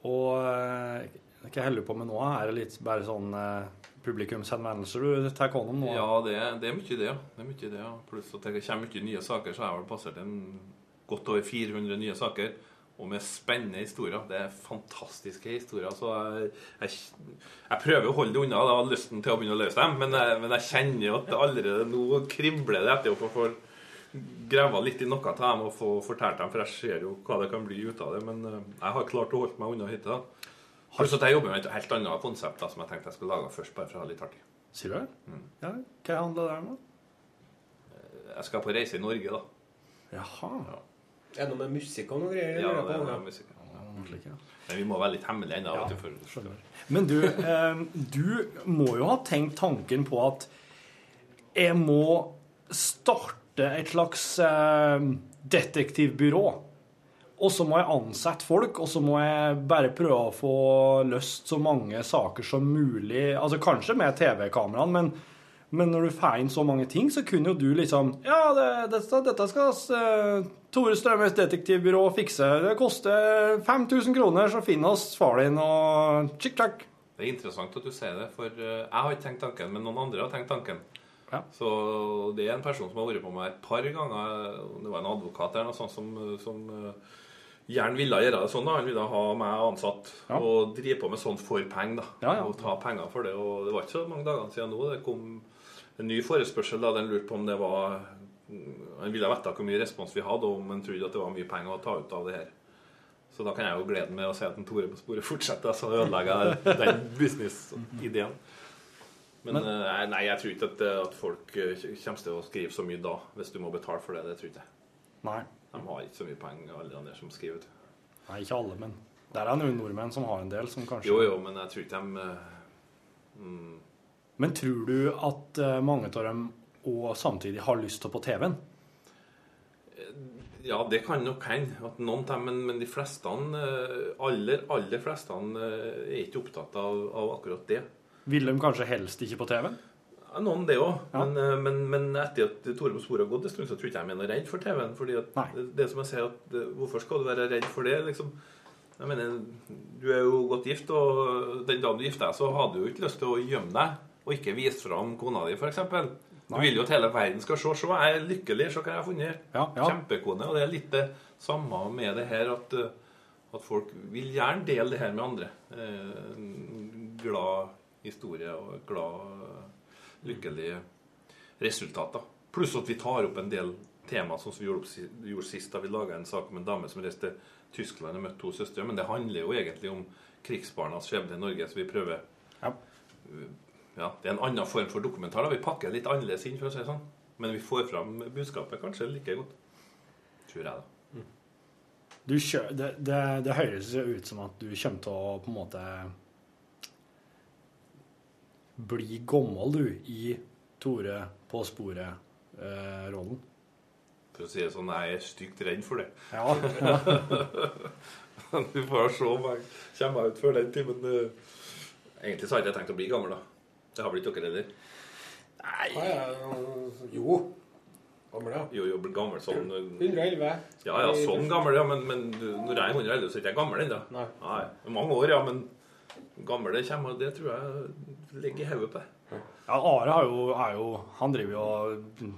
Og eh, hva jeg holder på med nå, er litt bare sånn eh, publikumshenvendelser du tar hånd om nå? Ja, det, det er mye det, ja. Det er mye det, ja. Pluss at det kommer mye nye saker, så jeg har vel passert en godt over 400 nye saker. Og med spennende historier. Det er fantastiske historier. Så jeg, jeg, jeg prøver å holde det unna. Jeg har lysten til å begynne å løse dem, men jeg, men jeg kjenner at allerede nå kribler det etter å få grava litt i noe av dem og få fortalt dem, for jeg ser jo hva det kan bli ut av det. Men eh, jeg har klart å holde meg unna hittil. Pluss at jeg jobber med et helt annet konsept da, som jeg tenkte jeg skulle lage først, bare for å ha litt artig. Sier du det? Ja, hva handler det om? da? Jeg skal på reise i Norge, da. Jaha. Er det noe med musikk og noe greier? Ja, det er det med er Ja. Men vi må være litt hemmelige ennå. Ja, for- Men du, eh, du må jo ha tenkt tanken på at jeg må starte et slags eh, detektivbyrå. Og så må jeg ansette folk, og så må jeg bare prøve å få løst så mange saker som mulig. Altså kanskje med TV-kameraene, men, men når du får inn så mange ting, så kunne jo du liksom Ja, det, dette, dette skal uh, Tore Strømmes detektivbyrå fikse. Det koster 5000 kroner, så finner oss far din og tjikk-tjakk. Det er interessant at du sier det, for eh, jeg har ikke tenkt tanken, men noen andre har tenkt tanken. Så det er en person som har vært på meg et par ganger. Det var en advokat eller noe sånt som, som eh, gjerne ville gjøre det sånn. da Han ville ha meg ansatt Ja. og drive på med sånn for penger. da Ja, ja. Og ta penger for det. Og det var ikke så mange dagene siden nå det kom en ny forespørsel. da Den lurte på om det var Han ville vite hvor mye respons vi hadde, og om han trodde at det var mye penger å ta ut av det her. Så da kan jeg jo glede meg å se at en Tore på sporet fortsetter, så ødelegger jeg den businessideen. Men, Men- eh, nei, jeg tror ikke at, at folk eh, kommer til å skrive så mye da, hvis du må betale for det. Det tror ikke jeg. Nei. De har ikke så mye penger, alle de der som skriver. ut. Nei, ikke alle, men der er noen nordmenn som har en del som kanskje Jo, jo, men jeg tror ikke de eh, mm, Men tror du at eh, mange av dem og samtidig har lyst til på TV-en? Ja, det kan nok hende. at noen dem, men, men de fleste, eh, aller, aller fleste, eh, er ikke opptatt av, av akkurat det. Vil de kanskje helst ikke på TV-en? Ja, noen det òg. Men, eh, men, men etter at Tore på sporet har gått en stund, så tror ikke jeg jeg er noe redd for TV-en. fordi at det, det som jeg sier at eh, Hvorfor skal du være redd for det? liksom? Jeg mener, Du er jo godt gift, og den dagen du gifter deg, så hadde du jo ikke lyst til å gjemme deg og ikke vise fram kona di, f.eks. Du vil jo at hele verden skal se. Se, jeg er lykkelig. Se hva jeg har funnet. Ja, ja. Kjempekone. Og det er litt det samme med det her at, eh, at folk vil gjerne dele det her med andre. Eh, glad historie og glad, lykkelig resultater. Pluss at vi tar opp en del tema, sånn som vi gjorde, gjorde sist da vi laga en sak om en dame som reiste til Tyskland og møtte to søstre. Men det handler jo egentlig om krigsbarnas skjebne i Norge, så vi prøver ja, Det er en annen form for dokumentar. da. Vi pakker litt annerledes inn, for å si det sånn. Men vi får fram budskapet kanskje like godt. Tror jeg, da. Du kjø, det, det, det høres ut som at du kommer til å på en måte bli gammel, du, i Tore på eh, sporet-rollen. For å si det sånn, jeg er stygt redd for det. Ja, ja. du får se om jeg kommer meg ut før den timen. uh... Egentlig så har ikke jeg tenkt å bli gammel, da. Det har vel ikke dere heller? Nei. Jo. Gammel, ja. Jo, jo, gammel sånn eh, 111. Ja, ja, sånn gammel, ja. Men, men når jeg er 111, så er ikke jeg gammel ennå. Nei. Nei. Mange år, ja. Men gammel det kommer, det tror jeg ligger i hodet på deg. Ja, Are har jo, er jo Han driver jo og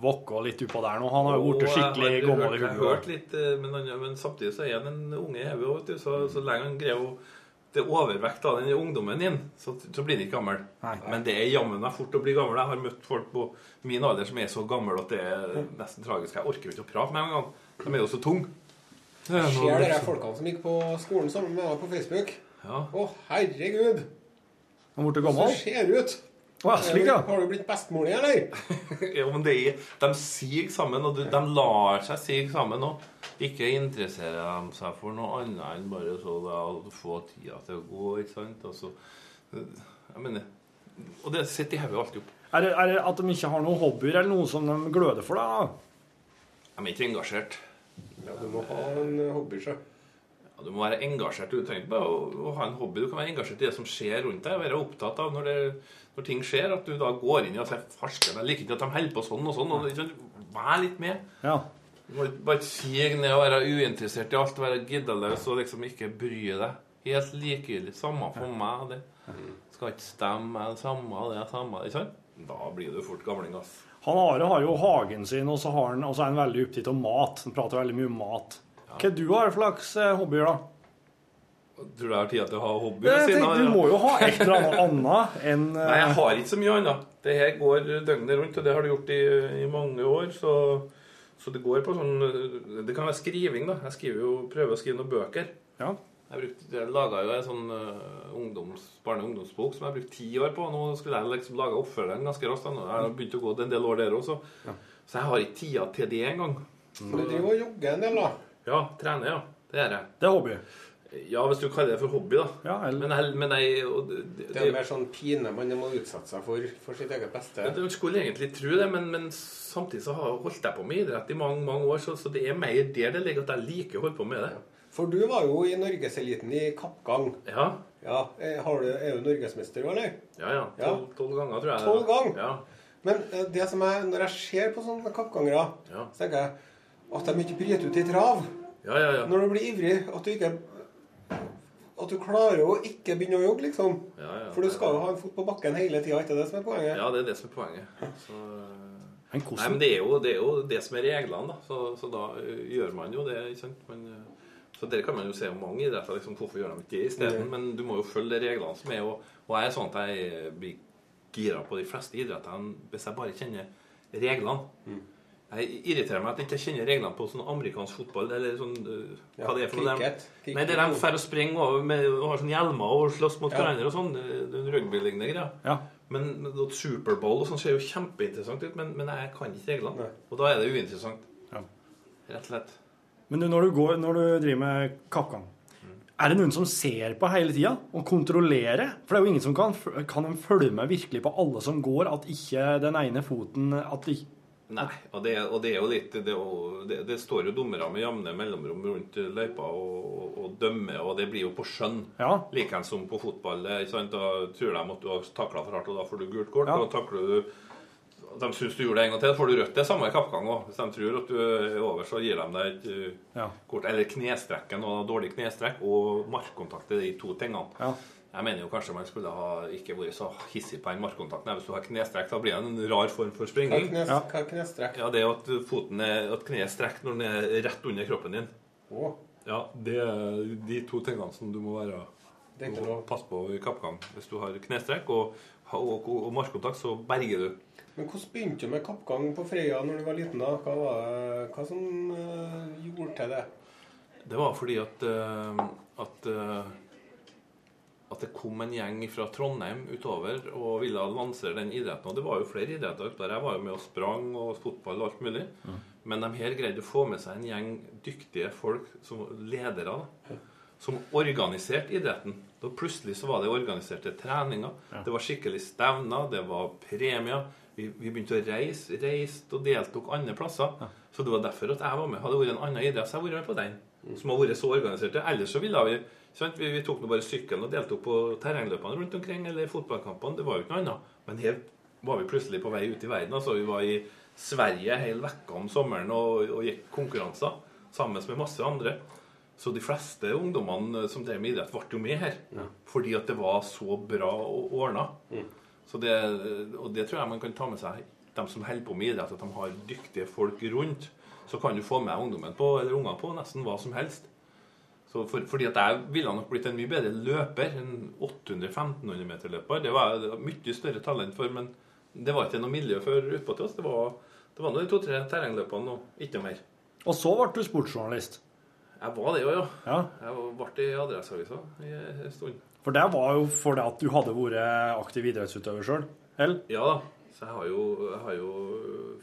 vokker litt oppå der nå. Han har jo blitt skikkelig gammel i litt, eh, men, men samtidig så er han en unge i hodet, vet du. Så, så lenge han greier å det er overvekt av den ungdommen din, så, så blir han ikke gammel. Men det er jammen meg fort å bli gammel. Jeg har møtt folk på min alder som er så gamle at det er nesten tragisk. Jeg orker ikke å prate med dem engang. De er jo så tunge. Ser dere folkene som gikk på skolen sammen med meg på Facebook? Ja. Å, herregud! Han ble gammel? Så ser ut! Å, slik, ja. Har du blitt bestemor di, eller? ja, men det er, De siger sammen, og de lar seg sige sammen Og Ikke interesserer de seg for noe annet enn bare så da, å få tida til å gå. ikke sant? Og så, jeg mener, og det sitter i hodet alltid opp. Er det, er det at de ikke har noen hobbyer eller noe som de gløder for? da? De er ikke engasjert. Ja, du må ha en hobby, sjø. Ja, du må være engasjert. Du trenger ikke bare å, å ha en hobby. Du kan være engasjert i det som skjer rundt deg. Være opptatt av når, det, når ting skjer, at du da går inn i og sier farsken, jeg liker ikke at de holder på sånn og sånn. Og, ikke? Vær litt med. Ja. Du må bare sige ned og være uinteressert i alt, være giddeløs og liksom ikke bry deg. Helt likegyldig. Samme for meg. det. Skal ikke stemme. Samme det, samme Ikke sant? Da blir du fort gamling, ass. Han Are har jo hagen sin, og så, har han, og så er han veldig opptatt av mat. Han prater veldig mye om mat. Hva du har for slags eh, hobbyer, da? Tror du jeg har tid til å ha hobbyer ved siden av, du må jo ha et eller annet annet enn eh, Nei, jeg har ikke så mye annet. Det her går døgnet rundt, og det har det gjort i, i mange år. Så, så det går på sånn Det kan være skriving, da. Jeg skriver jo, prøver å skrive noen bøker. Ja. Jeg, brukte, jeg laga jo en sånn uh, ungdoms, barne- og ungdomsbok som jeg brukte brukt ti år på. Nå skulle jeg liksom lage oppfølgeren ganske raskt. Jeg har begynt å gå en del år der også. Så jeg har ikke tida til det engang. Du driver og jogger en del, da. Ja, trener, ja. Det gjør jeg. Det er hobby? Ja, hvis du kaller det for hobby, da. Men jeg, men jeg og det, det, er mer sånn pine man må utsette seg for for sitt eget beste. Ja, Du skulle egentlig tro det, men, men samtidig så har jeg holdt jeg på med idrett i mange mange år, så, så det er mer der det ligger at jeg liker å holde på med det. For du var jo i norgeseliten i kappgang. Ja. Ja, eh, har du, Er du norgesmester, eller? Ja, ja. Tolv, tolv ganger, tror jeg. Tolv ganger? Ja. Men eh, det som jeg, når jeg ser på sånne kappgangere, Ja. så tenker jeg at de ikke bryter ut i trav. Ja, ja, ja. Når du blir ivrig, at du ikke At du klarer å ikke begynne å jogge, liksom. Ja, ja. For du skal jo ha en fot på bakken hele tida, ikke det som er poenget? Ja, det er det som er poenget. Så, Men hvordan- Nei, men det er, jo, det er jo det som er reglene, da. Så, så da gjør man jo det, ikke sant. Men, så der kan man jo se om mange idretter. Liksom, hvorfor gjør de ikke det isteden? Mm. Men du må jo følge de reglene som er. Og, og jeg er sånn at jeg blir gira på de fleste idrettene hvis jeg bare kjenner reglene. Mm. Jeg irriterer meg at jeg ikke kjenner reglene på sånn amerikansk fotball. Eller sånn, Ja, hva det er for noe. De- Nei, det er de drar og springer over med, og har sånn hjelmer og slåss mot Ja. hverandre og sånn. Det er Rugby-lignende greier. Ja. Men men Superbowl og sånn ser jo kjempeinteressant ut, men, men jeg kan ikke reglene. Og da er det uinteressant. Ja. Rett og slett. Men du, når, du går, når du driver med kappgang, er det noen som ser på hele tida og kontrollerer? For det er jo ingen som kan, kan de følge med virkelig på alle som går, at ikke den ene foten at de, Nei, og det, og det er jo litt Det, det, det står jo dommere med jevne mellomrom rundt løypa og, og, og dømmer, og det blir jo på skjønn. Ja. Likeens som på fotball. sant? Da tror de at du har takla for hardt, og da får du gult kort. Ja. Og takler du De syns du gjorde det en gang til, får du rødt. Det er samme i kappgang òg. Hvis de tror at du er over, så gir de deg et uh, Ja. kort. Eller knestrekken og dårlig knestrekk og markkontakt er de to tingene. Ja. Jeg mener jo kanskje man skulle ha ikke vært så hissig på den markkontakten. Hvis du har knestrekk, da blir det en rar form for Hva er springing. knes- Ja. hva er knestrekk? Ja, det er jo at foten er, at kneet er strekt når den er rett under kroppen din. Åh Ja, det er de to tingene som du må være må passe på i kappgang. Hvis du har knestrekk og, og, og, og markkontakt, så berger du. Men hvordan begynte du med kappgang på Freia når du var liten? da? Hva var det hva som eh, gjorde til det? Det var fordi at eh, at, eh, at det kom en gjeng fra Trondheim utover og ville lansere den idretten. Og det var jo flere idretter ute. Jeg var jo med og sprang og fotball og alt mulig. Men de her greide å få med seg en gjeng dyktige folk, som ledere, da, som organiserte idretten. Da plutselig så var det organiserte treninger. Det var skikkelig stevner, det var premier. Vi, vi begynte å reise, reiste og deltok andre plasser. Så det var derfor at jeg var med. Hadde det vært en annen idrett, så hadde jeg vært med på den. Som har vært så organisert. Ellers så ville vi? Vi, vi tok nå bare sykkelen og deltok på terrengløpene rundt omkring, eller fotballkampene. Det var jo ikke noe annet. Men her var vi plutselig på vei ut i verden. Altså, vi var i Sverige hele vekka om sommeren og, og gikk konkurranser sammen med masse andre. Så de fleste ungdommene som drev med idrett, ble jo med her. Fordi at det var så bra ordna. Så det, og det tror jeg man kan ta med seg, de som holder på med idrett, at de har dyktige folk rundt. Så kan du få med ungdommen på, eller ungene på nesten hva som helst. Så for, fordi at jeg ville nok blitt en mye bedre løper. En 800-1500 meter løper. Det var mye større talent for, men det var ikke noe miljø for utpå til oss. Det var, det var de to-tre terrengløpene og ikke noe mer. Og så ble du sportsjournalist. Jeg var det òg, ja. Ja. Jeg ble i Adresseavisa i en stund. For det var jo fordi at du hadde vært aktiv idrettsutøver sjøl? Eller? Ja da. Så jeg har jo, jeg har jo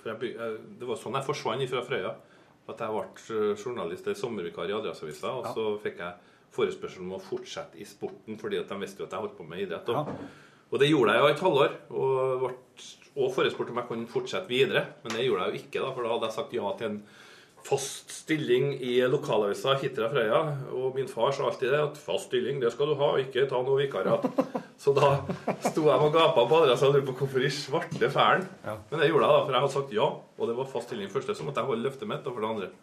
jeg, Det var sånn jeg forsvant fra Frøya. At jeg ble eh, journalist eller sommervikar i Adresseavisa. Og Ja. så fikk jeg forespørsel om å fortsette i sporten, fordi at de visste jo at jeg holdt på med idrett. Og, og det gjorde jeg jo et halvår. Og ble og forespurt om jeg kunne fortsette videre. Men det gjorde jeg jo ikke, da, for da hadde jeg sagt ja til en fast stilling i lokalavisa Hitra Frøya. Og min far sa alltid det, at fast stilling, det skal du ha, ikke ta noe vikariat. Så da sto jeg og gapa på adressa og lurte på hvorfor i svarte fælen. Men det gjorde jeg, da, for jeg hadde sagt ja. Og det var fast stilling første. Så måtte jeg holde løftet mitt, og for det andre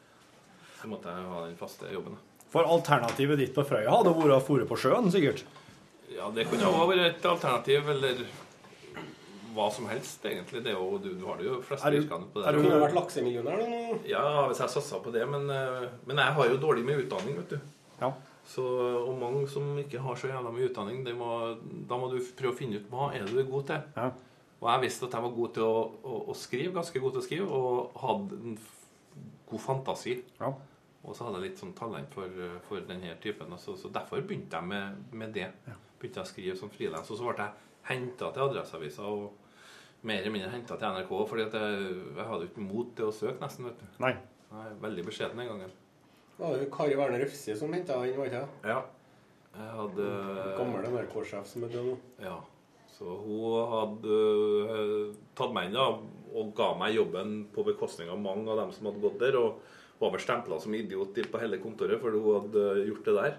så måtte jeg ha den faste jobben. da. For alternativet ditt på Frøya hadde vært å fòre på sjøen, sikkert? Ja, det kunne òg vært et alternativ, eller hva som helst, egentlig. Det er jo, du, du har det jo fleste Er yrkene på det. Har Du kunne vært laksemillionær nå. Ja, hvis jeg satsa på det, men, eh, men jeg har jo dårlig med utdanning, vet du. Ja. Så, og mange som ikke har så jævla mye utdanning, det må, da må du prøve å finne ut hva er du er god til. Ja. Og jeg visste at jeg var god til å, å, å skrive, ganske god til å skrive, og hadde en god fantasi. Ja. Og så hadde jeg litt sånn talent for, for denne typen. Så, så derfor begynte jeg med, med det. Begynte jeg å skrive som frilans. Og så ble jeg henta til Adresseavisa og mer eller mindre henta til NRK. fordi at jeg, jeg hadde jo ikke mot til å søke, nesten. vet du. Nei. Er veldig beskjeden den gangen. Det var jo Kari Werner Refse som henta inn, var det ikke det? Ja. Jeg hadde Gammel NRK-sjef som er død nå. Ja. Så hun hadde uh, tatt meg inn da, og ga meg jobben på bekostning av mange av dem som hadde gått der. Og var vel stempla som idiot på hele kontoret fordi hun hadde gjort det der.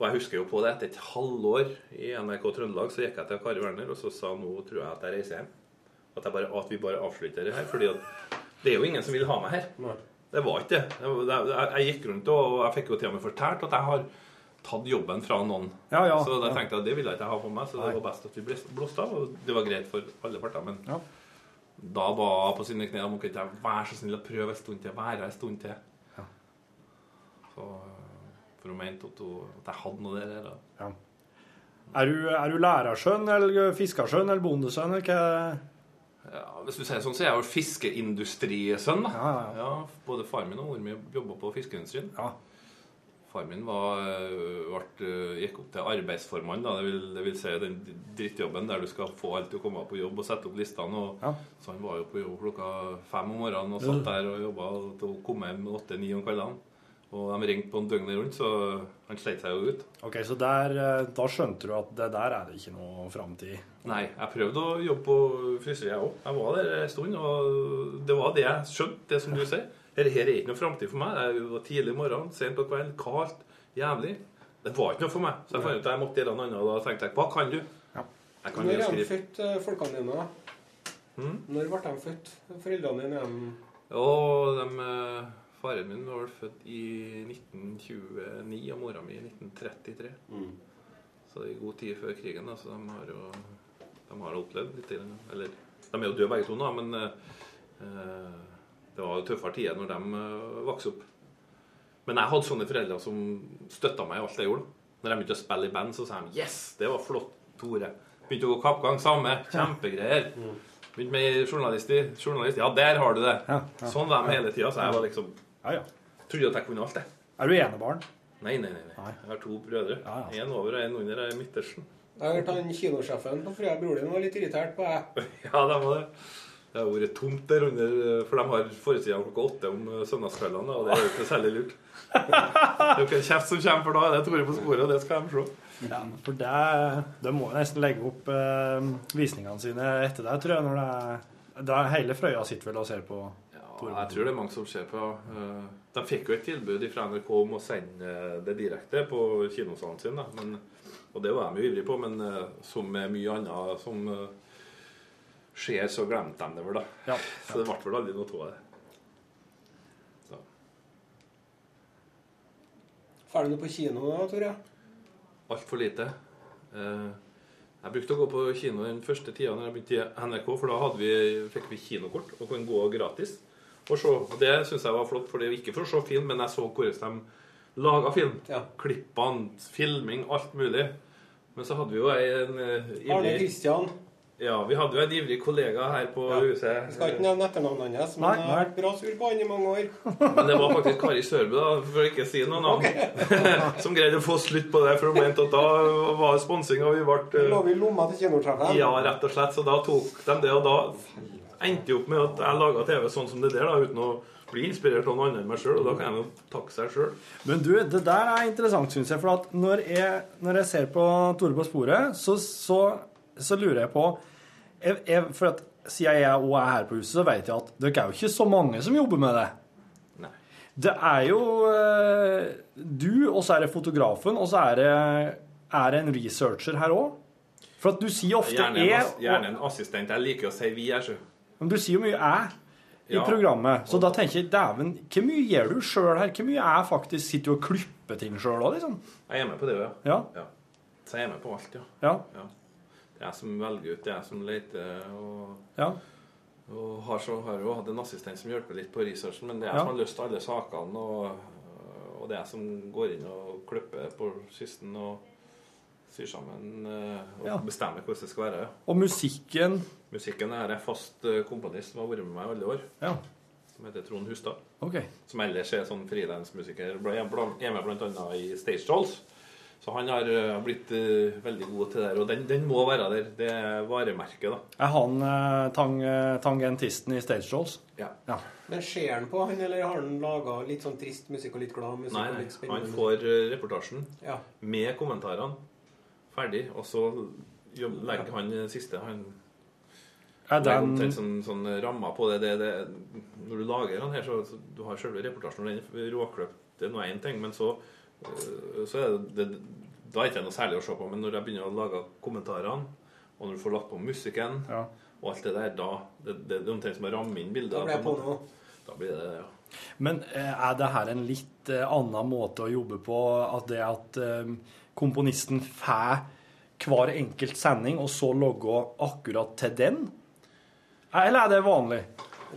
Og jeg husker jo på det, etter et halvår i NRK Trøndelag så gikk jeg til Kari Werner og så sa nå tror jeg at jeg reiser hjem. At, bare, at vi bare avslutter det her. fordi det er jo ingen som vil ha meg her. Det var ikke det. Jeg, jeg, jeg gikk rundt og jeg fikk jo til og med fortalt at jeg har tatt jobben fra noen. Ja, ja, så da tenkte jeg at det ville jeg ikke ha på meg, så det var best at vi ble blåst av. Og det var greit for alle parter. Men Ja. da var jeg på sine knær om ikke jeg være så snill å prøve en stund til. Være en stund til. Ja. Så, for hun mente at, hun, at jeg hadde noe der. Da. Ja. Er du, er du lærersønn eller fiskersønn eller bondesønn? Eller hva? Ja, hvis du sier sånn, så er jeg jo fiskeindustrisønn. da. Ja, ja, Ja, både far min og mor mi jobba på fiskeindustrien. Ja. Far min var, øh, øh, gikk opp til arbeidsformann. Det, vil, det vil si den drittjobben der du skal få alt til å komme på jobb og sette opp listene. Så han var jo på jobb klokka fem om morgenen og satt der og jobba å komme hjem åtte-ni om kveldene. Og de ringte på en døgnet rundt, så han sleit seg jo ut. Ok, Så der, eh, da skjønte du at det der er det ikke noe framtid? Nei, jeg prøvde å jobbe på fryser, jeg òg. Jeg var der en stund, og det var det jeg skjønte, det som du sier. Her, her er ikke noe framtid for meg. Det var tidlig morgen, sent på kvelden, kaldt, jævlig. Det var ikke noe for meg. Så jeg fant ut at jeg måtte gjøre noe annet, og da tenkte jeg hva kan du? Jeg kan Når er de født, eh, folkene dine? da? Mm. Når ble de født? Foreldrene dine? de- Og de, eh, faren min var vel født i 1929, og mora mi i 1933. Så det er god tid før krigen, da, så de har jo de har opplevd litt. Eller, de er jo døde begge to nå, men eh, eh, det var jo tøffere tider når de uh, vokste opp. Men jeg hadde sånne foreldre som støtta meg i alt jeg gjorde. Når jeg begynte å spille i band, så sa de 'Yes, det var flott, Tore'. Begynte å gå kappgang, samme. Kjempegreier. Begynte med journalist, journalist. Ja, der har du det. Sånn var de hele tida. Så jeg var liksom Trodde at jeg kunne alt, jeg. Er du enebarn? Nei, nei, nei. nei. Jeg har to brødre. En over og en under. Jeg er midtersen. Jeg har hørt han kinosjefen på Frøya, broren var litt irritert på deg. Ja, de var det. Det har vært tomt der under, for de har foresida klokka åtte om eh, søndagskveldene, og det er jo ikke særlig lurt. Det er jo ikke en kjeft som kommer, for da er det Tore på sporet, og det skal de se. Ja, for det, de må nesten legge opp eh, visningene sine etter deg, tror jeg. når det er, det er Hele Frøya sitter vel og ser på Tore. Jeg tror det er mange som ser på. eh, De fikk jo et tilbud fra NRK om å sende det direkte på kinosalen sin, da. Men, og det var de jo ivrige på, men eh, som med mye annet som eh, skjer, så glemte de det vel, da. Så det ble vel aldri noe av det. Får du nå på kino da, Tore? Altfor lite. Eh, Jeg brukte å gå på kino den første tida når jeg begynte i NRK, for da hadde vi, fikk vi kinokort og kunne gå gratis. Og se. Og det syns jeg var flott, for det er ikke for å se film, men jeg så hvordan de laga film. Klippene, filming, alt mulig. Men så hadde vi jo en ivrig Arne Christian. Kristian. Ja, vi hadde jo en ivrig kollega her på huset. Jeg skal ikke nevne etternavnet hans, men han jeg har vært bra sur på han i mange år. Men det var faktisk Kari Sørbø, da, for å ikke si noe navn, som greide å få slutt på det. For hun mente at da var sponsing, og vi ble Lå vi i lomma til kinotreffet? Ja, rett og slett. Så da tok de det, og da endte jo opp med at jeg laga TV sånn som det der, da, uten å bli inspirert av noen andre enn meg sjøl. Og da kan jeg jo takke seg sjøl. Men du, det der er interessant, syns jeg. For at når jeg, når jeg ser på Tore på sporet, så, så, så lurer jeg på jeg, jeg, For at siden jeg òg er her på huset, så vet jeg at dere er jo ikke så mange som jobber med det. Nei. Det er jo eh, du, og så er det fotografen, og så er det, er det en researcher her òg. For at du sier ofte Gjerne, en, jeg, ass- gjerne en assistent. Jeg liker å si vi er så. Men du sier jo mye 'æ' i Ja. programmet. Så da tenker jeg dæven, hvor mye gjør du sjøl her? Hvor mye er faktisk Sitter du og klipper ting sjøl òg, liksom? Jeg er med på det, ja. Ja. Så jeg er med på alt, ja. Ja. Det er jeg som velger ut, det er jeg som leter. Og, Ja. og har, så, har jo hatt en assistent som hjelper litt på researchen, men det er jeg Ja. som har lyst til alle sakene. Og, og det er jeg som går inn og klipper på kysten og syr sammen eh, og Ja. bestemmer hvordan det skal være. Og musikken Musikken er jeg fast eh, komponist som har vært med meg i alle år. Ja. Som heter Trond Hustad. Okay. Som ellers er sånn frilansmusiker. Er med bl.a. i Stage Dolls. Så han har eh, blitt uh, veldig god til det der. Og den, den må være der. Det er varemerket, da. Er han uh, tang, tangentisten i Stage Dolls? Ja. Men ser han på han, eller har han laga litt sånn trist musikk og litt glad musikk? Nei, nei, litt han får reportasjen Ja. med kommentarene ferdig, og så legger han siste. Han Er den- omtrent sånn, sånn rammer på det, det, det. Når du lager den her, så, så du har selve reportasjen, og den er råkløpt. Det er nå én ting, men så, øh, så er det, det Da er det ikke noe særlig å se på. Men når jeg begynner å lage kommentarene, og når du får lagt på musikken og alt det der, da Det, det, det er omtrent som å ramme inn bilder. Da blir jeg på nå. Da blir det det, ja. Men eh, er det her en litt eh, annen måte å jobbe på? At det at eh, komponisten får hver enkelt sending, og så logger akkurat til den? Eller er det vanlig?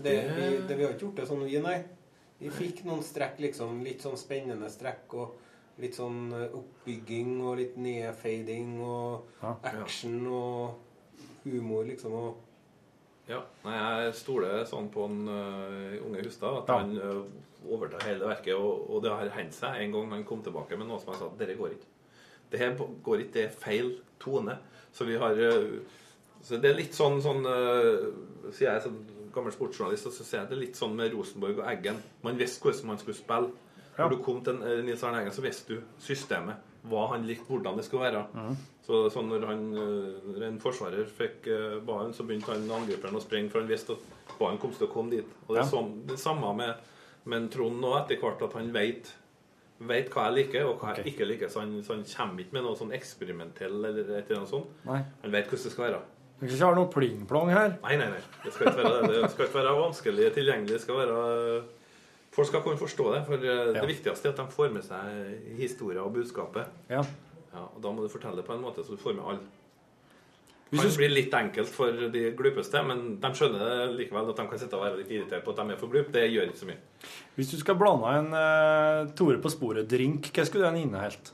Det, vi, det, vi har ikke gjort det sånn, vi, nei. Vi fikk noen strekk, liksom. Litt sånn spennende strekk. og Litt sånn eh, oppbygging og litt nedfading og action og humor, liksom. og Ja, nei, jeg stoler sånn på en uh, unge Hustad at Ja. han uh, overtar hele verket. Og, og det har hendt seg en gang han kom tilbake med noe som han sa at dette går ikke. Det her går ikke, det er feil tone. Så vi har uh, så Det er litt sånn, sånn øh, Sier jeg som gammel sportsjournalist, så ser jeg det litt sånn med Rosenborg og Eggen. Man visste hvordan man skulle spille. Ja. Når du kom til eh, Nils Arne Eggen, så visste du systemet. Hva han likte, hvordan det skulle være. Mm. Så så når han, eh, en forsvarer fikk eh, ballen, så begynte han angriperen å springe, for han visste at ballen kom til å komme dit. Og det er sånn, det samme med, med Trond nå, etter hvert, at han vet, vet hva jeg liker, og hva jeg ikke liker. Så han, så han kommer ikke med noe sånn eksperimentell eller et eller annet sånt. Nei. Han vet hvordan det skal være. Du skal ikke ha noe pling-plong her. Nei, nei, nei. Det skal ikke være, det. det skal ikke være vanskelig tilgjengelig. Det skal være Folk skal kunne forstå det. For det det viktigste er at de får med seg historien og budskapet. Ja. Ja, og Da må du fortelle det på en måte så du får med alle. Det Det blir litt enkelt for de glupeste, men de skjønner det likevel at de kan sitte og være litt irritert på at de er for glupe. Det gjør ikke så mye. Hvis du skal blande en uh, Tore på sporet-drink, hva skulle den inneholdt?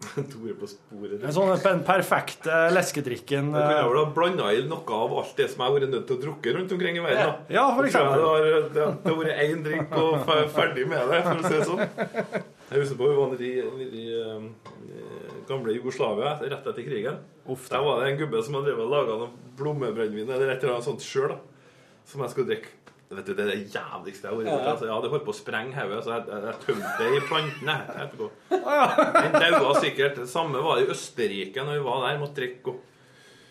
Tore på sporet. En sånn den perfekte leskedrikken Jeg kunne eh, vel ha blanda i noe av alt det som jeg har vært nødt til å drukke rundt omkring i verden. da. Ja, for eksempel. Det har, det, har vært én drink og ferdig med det, for å si det sånn. Jeg husker på vi var nede i, i eh, gamle Jugoslavia rett etter krigen. Der var det en gubbe som hadde laga noe blommebrennevin eller et eller annet sånt sjøl, som jeg skulle drikke. Vet du, Det er det jævligste jeg har vært Ja. borti. Altså, jeg hadde holdt på å sprenge hodet, så jeg, jeg, jeg tømte det i plantene etterpå. Den daua sikkert. Det samme var det i Østerrike når vi var der. Måtte drikke. og-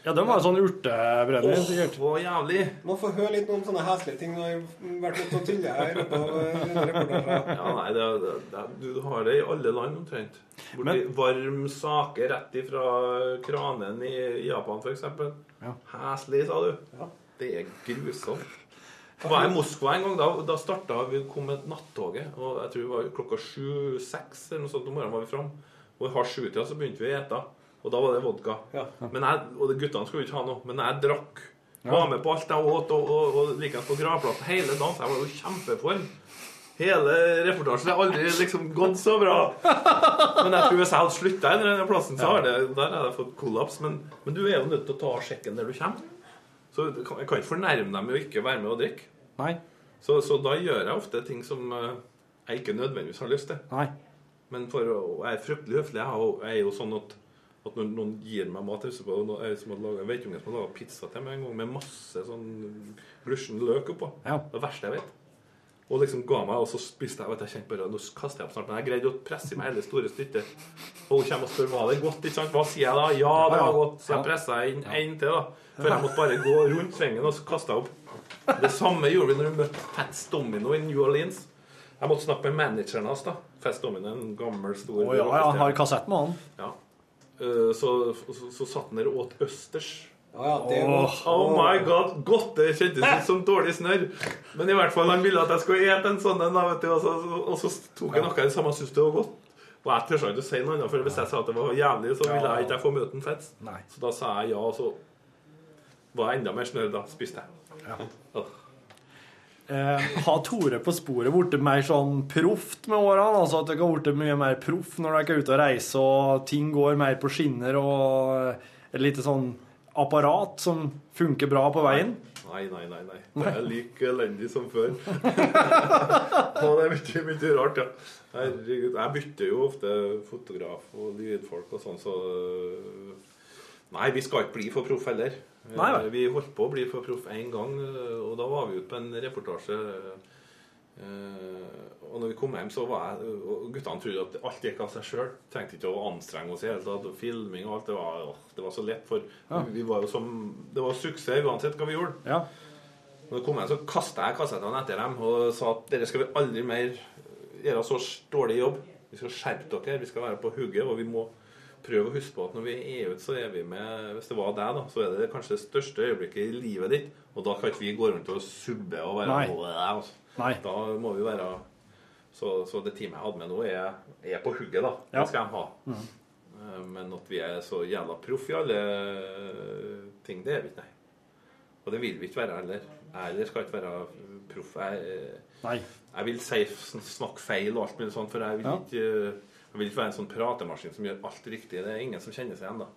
Ja, de var sånn urtebrennevin, sikkert. Å, jævlig. Må få høre litt om sånne heslige ting når jeg har vært ute og tulla her. eh. Ja, nei, det, det, det, Du har det i alle land omtrent. Borti varm sake rett ifra kranen i Japan, f.eks. Ja. Heslig, sa du. Det er grusomt. Jeg var i Moskva en gang. Da, da starta vi kom med nattoget. Og jeg tror det var klokka sju-seks eller noe sånt om morgenen var vi fram. Og i halv sju-tida så begynte vi å ete. Og da var det vodka. Men jeg, og guttene skulle ikke ha noe. Men jeg drakk. Ja. Var med på alt jeg åt, og, og, og likeens på gravplassen hele dagen. Så jeg var jo kjempeform. Hele reportasjen har aldri liksom gått så bra. Men jeg tror hvis jeg hadde slutta i denne plassen, så har det, der hadde jeg fått kollaps. Men, men du er jo nødt til å ta sjekken der du kommer. Så jeg kan ikke fornærme dem med å ikke være med og drikke. Nei. Så, så da gjør jeg ofte ting som eh, jeg ikke nødvendigvis har lyst til. Nei. Men for og jeg er fryktelig høflig. Jeg, har er jo sånn at, at når noen gir meg mat Jeg vet på no- jeg som hadde laga pizza til meg en gang med masse sånn glusjen løk oppå. Det verste jeg vet. Og liksom ga meg, og så spiste jeg. Du, jeg kjente bare, Nå kaster jeg opp snart. Men jeg greide å presse i meg hele store stykket. Og hun kommer og spør var det godt. ikke sant? Hva sier jeg da? Ja, det var godt. Så jeg pressa inn en til. da. Før jeg måtte bare gå rundt svingen og så kasta opp. Det samme gjorde vi når vi møtte Fats Domino i New Orleans. Jeg måtte snakke med manageren hans. da. Fats Domino, en gammel, stor oh, ja, ja, har kassett med han. ja. Eh, Så, så, så satt han der og åt østers. det er oh, oh my god, godt! Det kjentes ut som dårlig snørr. Men i hvert fall han ville at jeg skulle ete en sånn en, vet du, og, så, og så tok jeg noe av det samme og syntes det var godt. Og jeg tør ikke å si noe annet, for hvis jeg sa at det var jævlig, så ville jeg ikke få møte en Fets. Så da sa jeg ja, og så var jeg enda mer snørr da. Spiste jeg. Ja. Eh, har Tore på sporet blitt mer sånn proft med årene? Altså at dere har blitt mye mer proff når dere er ute og reiser og ting går mer på skinner og et lite sånn apparat som funker bra på veien? Nei, nei, nei. nei. Det er like elendig som før. og det er mye, mye rart, ja. Herregud. Jeg bytter jo ofte fotograf og lydfolk og sånn, så øh, Nei, vi skal ikke bli for proff heller. Nei, nei. Vi holdt på å bli for proff én gang, øh, og da var vi ute på en reportasje. øh, Og når vi kom hjem, så var jeg og Guttene trodde at alt gikk av seg sjøl. Trengte ikke å anstrenge oss i hele tatt. Filming og alt. Det var, å, det var så lett, for Ja. vi var jo som Det var suksess uansett hva vi gjorde. Ja. Når jeg kom hjem, så kasta jeg kassettene etter dem og sa at dere skal vi aldri mer gjøre så dårlig jobb. Vi skal skjerpe dere, vi skal være på hugget, og vi må prøve å huske på at når vi er ute, så er vi med Hvis det var deg, da, så er det kanskje det største øyeblikket i livet ditt. Og da kan ikke vi gå rundt og subbe og være Nei. deg. altså. Nei. Da må vi være Så, så det teamet jeg hadde med nå, er, er på hugget, da. Ja. Det skal de ha. Eh, Men at vi er så jævla proff i alle ting, det er vi ikke, nei. Og det vil vi ikke være heller. Jeg skal ikke være proff. Jeg, Nei. jeg vil si, snakke feil og alt mulig sånt, for jeg vil, Ja. Jeg vil ikke være en sånn pratemaskin som gjør alt riktig. Det er ingen som kjenner seg igjen, da.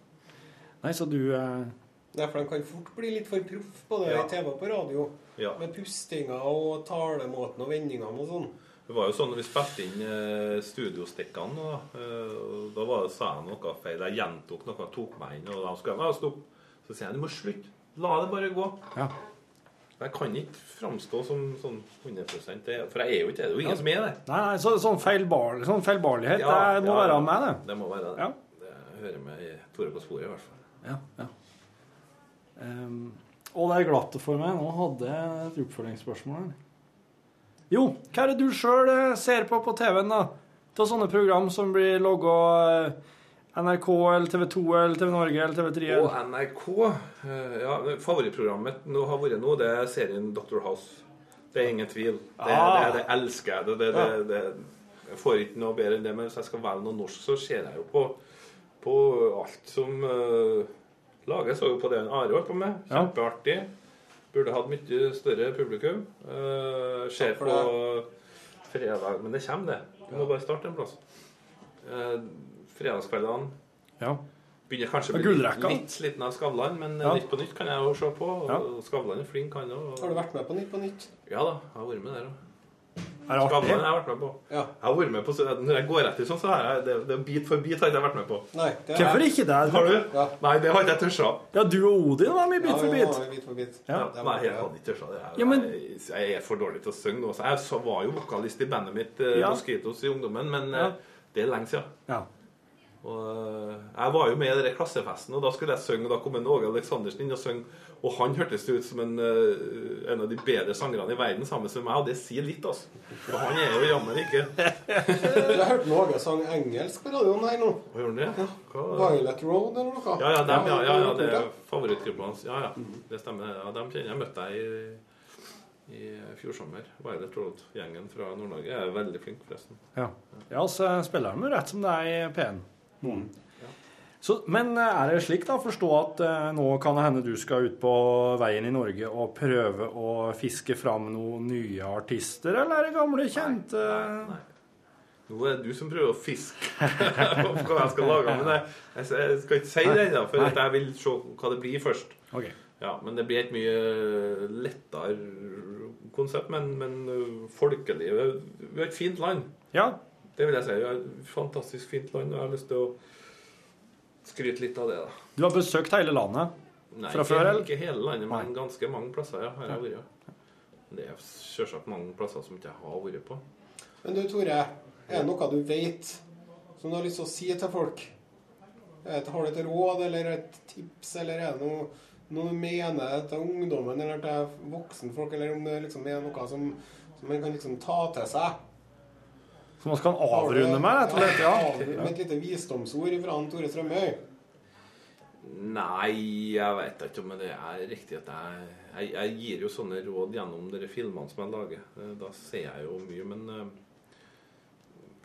Nei, så du eh, Nei, for de kan fort bli litt for proff både Ja. i TV og på radio. Ja. Med pustinga og talemåten og vendingene og sånn. Det var jo sånn når vi spilte inn eh, studiostikkene, da, eh, og da var det, sa jeg noe feil. Jeg gjentok noe, tok meg inn, og da skulle jeg stoppe. Så sier jeg du må slutte. La det bare gå. Ja. Jeg kan ikke framstå som sånn 100 det, For jeg er jo ikke det. Det er jo ingen som er det. Nei, nei, så, sånn, feilbar, sånn feilbarlighet, Ja, det må ja, være ja. med, det. Det må være det. Ja. Det hører med i Tore på sporet, i hvert fall. Ja, ja. Um, og det er glatt for meg. Nå hadde jeg et oppfølgingsspørsmål. Jo, hva er det du sjøl ser på på TV-en, da? Av sånne program som blir logga NRK eller TV 2 eller TV Norge eller TV3? Og NRK eh, ja, Favorittprogrammet nå har vært nå, det er serien Dr. House. Det er ingen tvil. Det, Ah. det, det elsker jeg. Det, det, det, det, jeg får ikke noe bedre enn det. Men hvis jeg skal velge noe norsk, så ser jeg jo på, på alt som uh, lages. Så jo på det Are holdt på med. Kjempeartig. Burde hatt mye større publikum. Uh, ser på fredag Men det kommer, det. Du må bare starte en plass. Uh, fredagskveldene Ja. Begynner kanskje å bli litt, litt sliten av Skavlan, men Ja. Nytt på nytt kan jeg jo se på. Og Ja. Skavlan er flink, han òg. Har du vært med på Nytt på Nytt? Ja da, jeg har vært med der òg. Er? Skavlan har jeg vært med på. Ja. Jeg har vært med på, Når jeg går etter sånn, så har jeg det, det bit for bit har jeg ikke vært med på. Nei, det Hvorfor ikke det? Har du? Ja. Nei, det har ikke jeg tørsa. Ja, du og Odin var med Bit for bit. Ja, bit for bit. Ja. Det Nei, jeg hadde ikke tørsa det. Jeg, Ja, men- jeg, er for dårlig til å synge nå. Jeg var jo vokalist i bandet mitt, eh, Ja. Mosquitos, i ungdommen, men Ja. eh, det er lenge siden. Ja. Og eh, Jeg var jo med i den klassefesten, og da skulle jeg synge. Og da kom en Åge Aleksandersen inn og sang. Og han hørtes ut som en, eh, en av de bedre sangerne i verden sammen med meg, og det sier litt, altså. For han er jo jammen ikke Jeg hørte Åge sang engelsk på radioen her nå. Hva gjorde han det? Hva? Violet Road eller noe. Ja, ja, dem, ja, ja, ja, det er Ja. favorittgruppa hans. Ja, ja, det stemmer. Ja, dem kjenner jeg. møtte jeg i, i fjor sommer. Violet Road-gjengen fra Nord-Norge er veldig flink, forresten. Ja, ja så spiller de jo rett som det er i P1. Noen. Så, men eh, er det slik da, forstå at eh, nå kan det hende du skal ut på veien i Norge og prøve å fiske fram noen nye artister, eller er det gamle kjente? Nei, nei. Nå er det du som prøver å fiske hva jeg skal lage. Men jeg, jeg, jeg skal ikke si det ennå, for jeg vil se hva det blir først. Okay. Ja, Men det blir et mye lettere konsept. Men, men uh, folkelivet Vi har et fint land. Ja, Det vil jeg si. Vi har et fantastisk fint land, og jeg har lyst til å skryte litt av det. da. du har besøkt hele landet Nei, fra ikke, før, eller? ikke hele landet, men Nei. ganske mange plasser ja, har jeg vært. Det er selvsagt mange plasser som ikke jeg har vært på. Men du, Tore. Er det noe du vet som du har lyst til å si til folk? Er Har du et råd eller et tips, eller er det noe, noe du mener til ungdommen eller til voksenfolk, eller om det liksom er noe som, som man kan liksom ta til seg? Som vi kan avrunde med, rett. Ja. Med et lite visdomsord fra han Tore Strømøy. Nei, jeg vet ikke om det er riktig at jeg, jeg Jeg gir jo sånne råd gjennom de filmene som jeg lager. Eh, Da ser jeg jo mye. Men uh,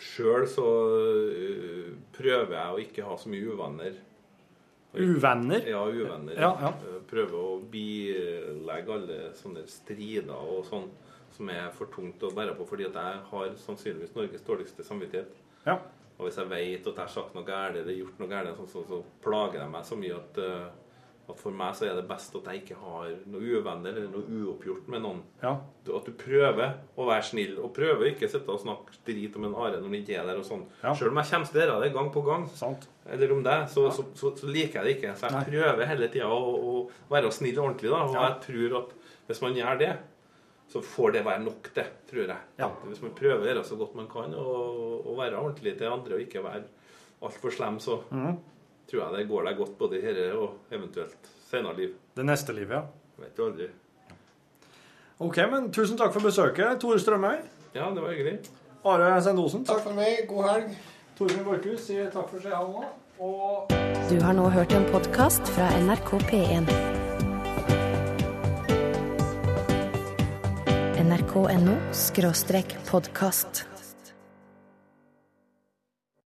sjøl så uh, prøver jeg å ikke ha så mye uvenner. Uvenner? Ja, uvenner. Ja, ja. Prøver å bilegge alle sånne strider og sånn som er for tungt å bære på, fordi at jeg har sannsynligvis Norges dårligste samvittighet. Ja. Og hvis jeg vet at jeg har sagt noe galt eller gjort noe galt, så, så, så plager jeg meg så mye at, eh, at for meg så er det best at jeg ikke har noe uvenner eller noe uoppgjort med noen. Ja. At du prøver å være snill, og prøver ikke å sitte og snakke drit om en Are når han ikke er der. og sånn. Ja. Selv om jeg kommer til dere det gang på gang, Sant. eller om deg, så, så, liker jeg det ikke. Så jeg Nei. prøver hele tida å, å være snill og ordentlig. da, Og jeg tror at hvis man gjør det, så får det være nok, det, tror jeg. Ja. Hvis man prøver å gjøre så godt man kan og, og være ordentlig til andre og ikke være altfor slem, så mm. tror jeg det går deg godt både i dette og eventuelt senere liv. Det neste livet, ja. Vet du aldri. Ok, men tusen takk for besøket, Tore Strømøy. Ja, det var hyggelig. Are Sendosen. Takk for meg. God helg. Torfinn Borchhus sier takk for seg, han òg. Og Du har nå hørt en podkast fra NRK P1. NRK.no podkast.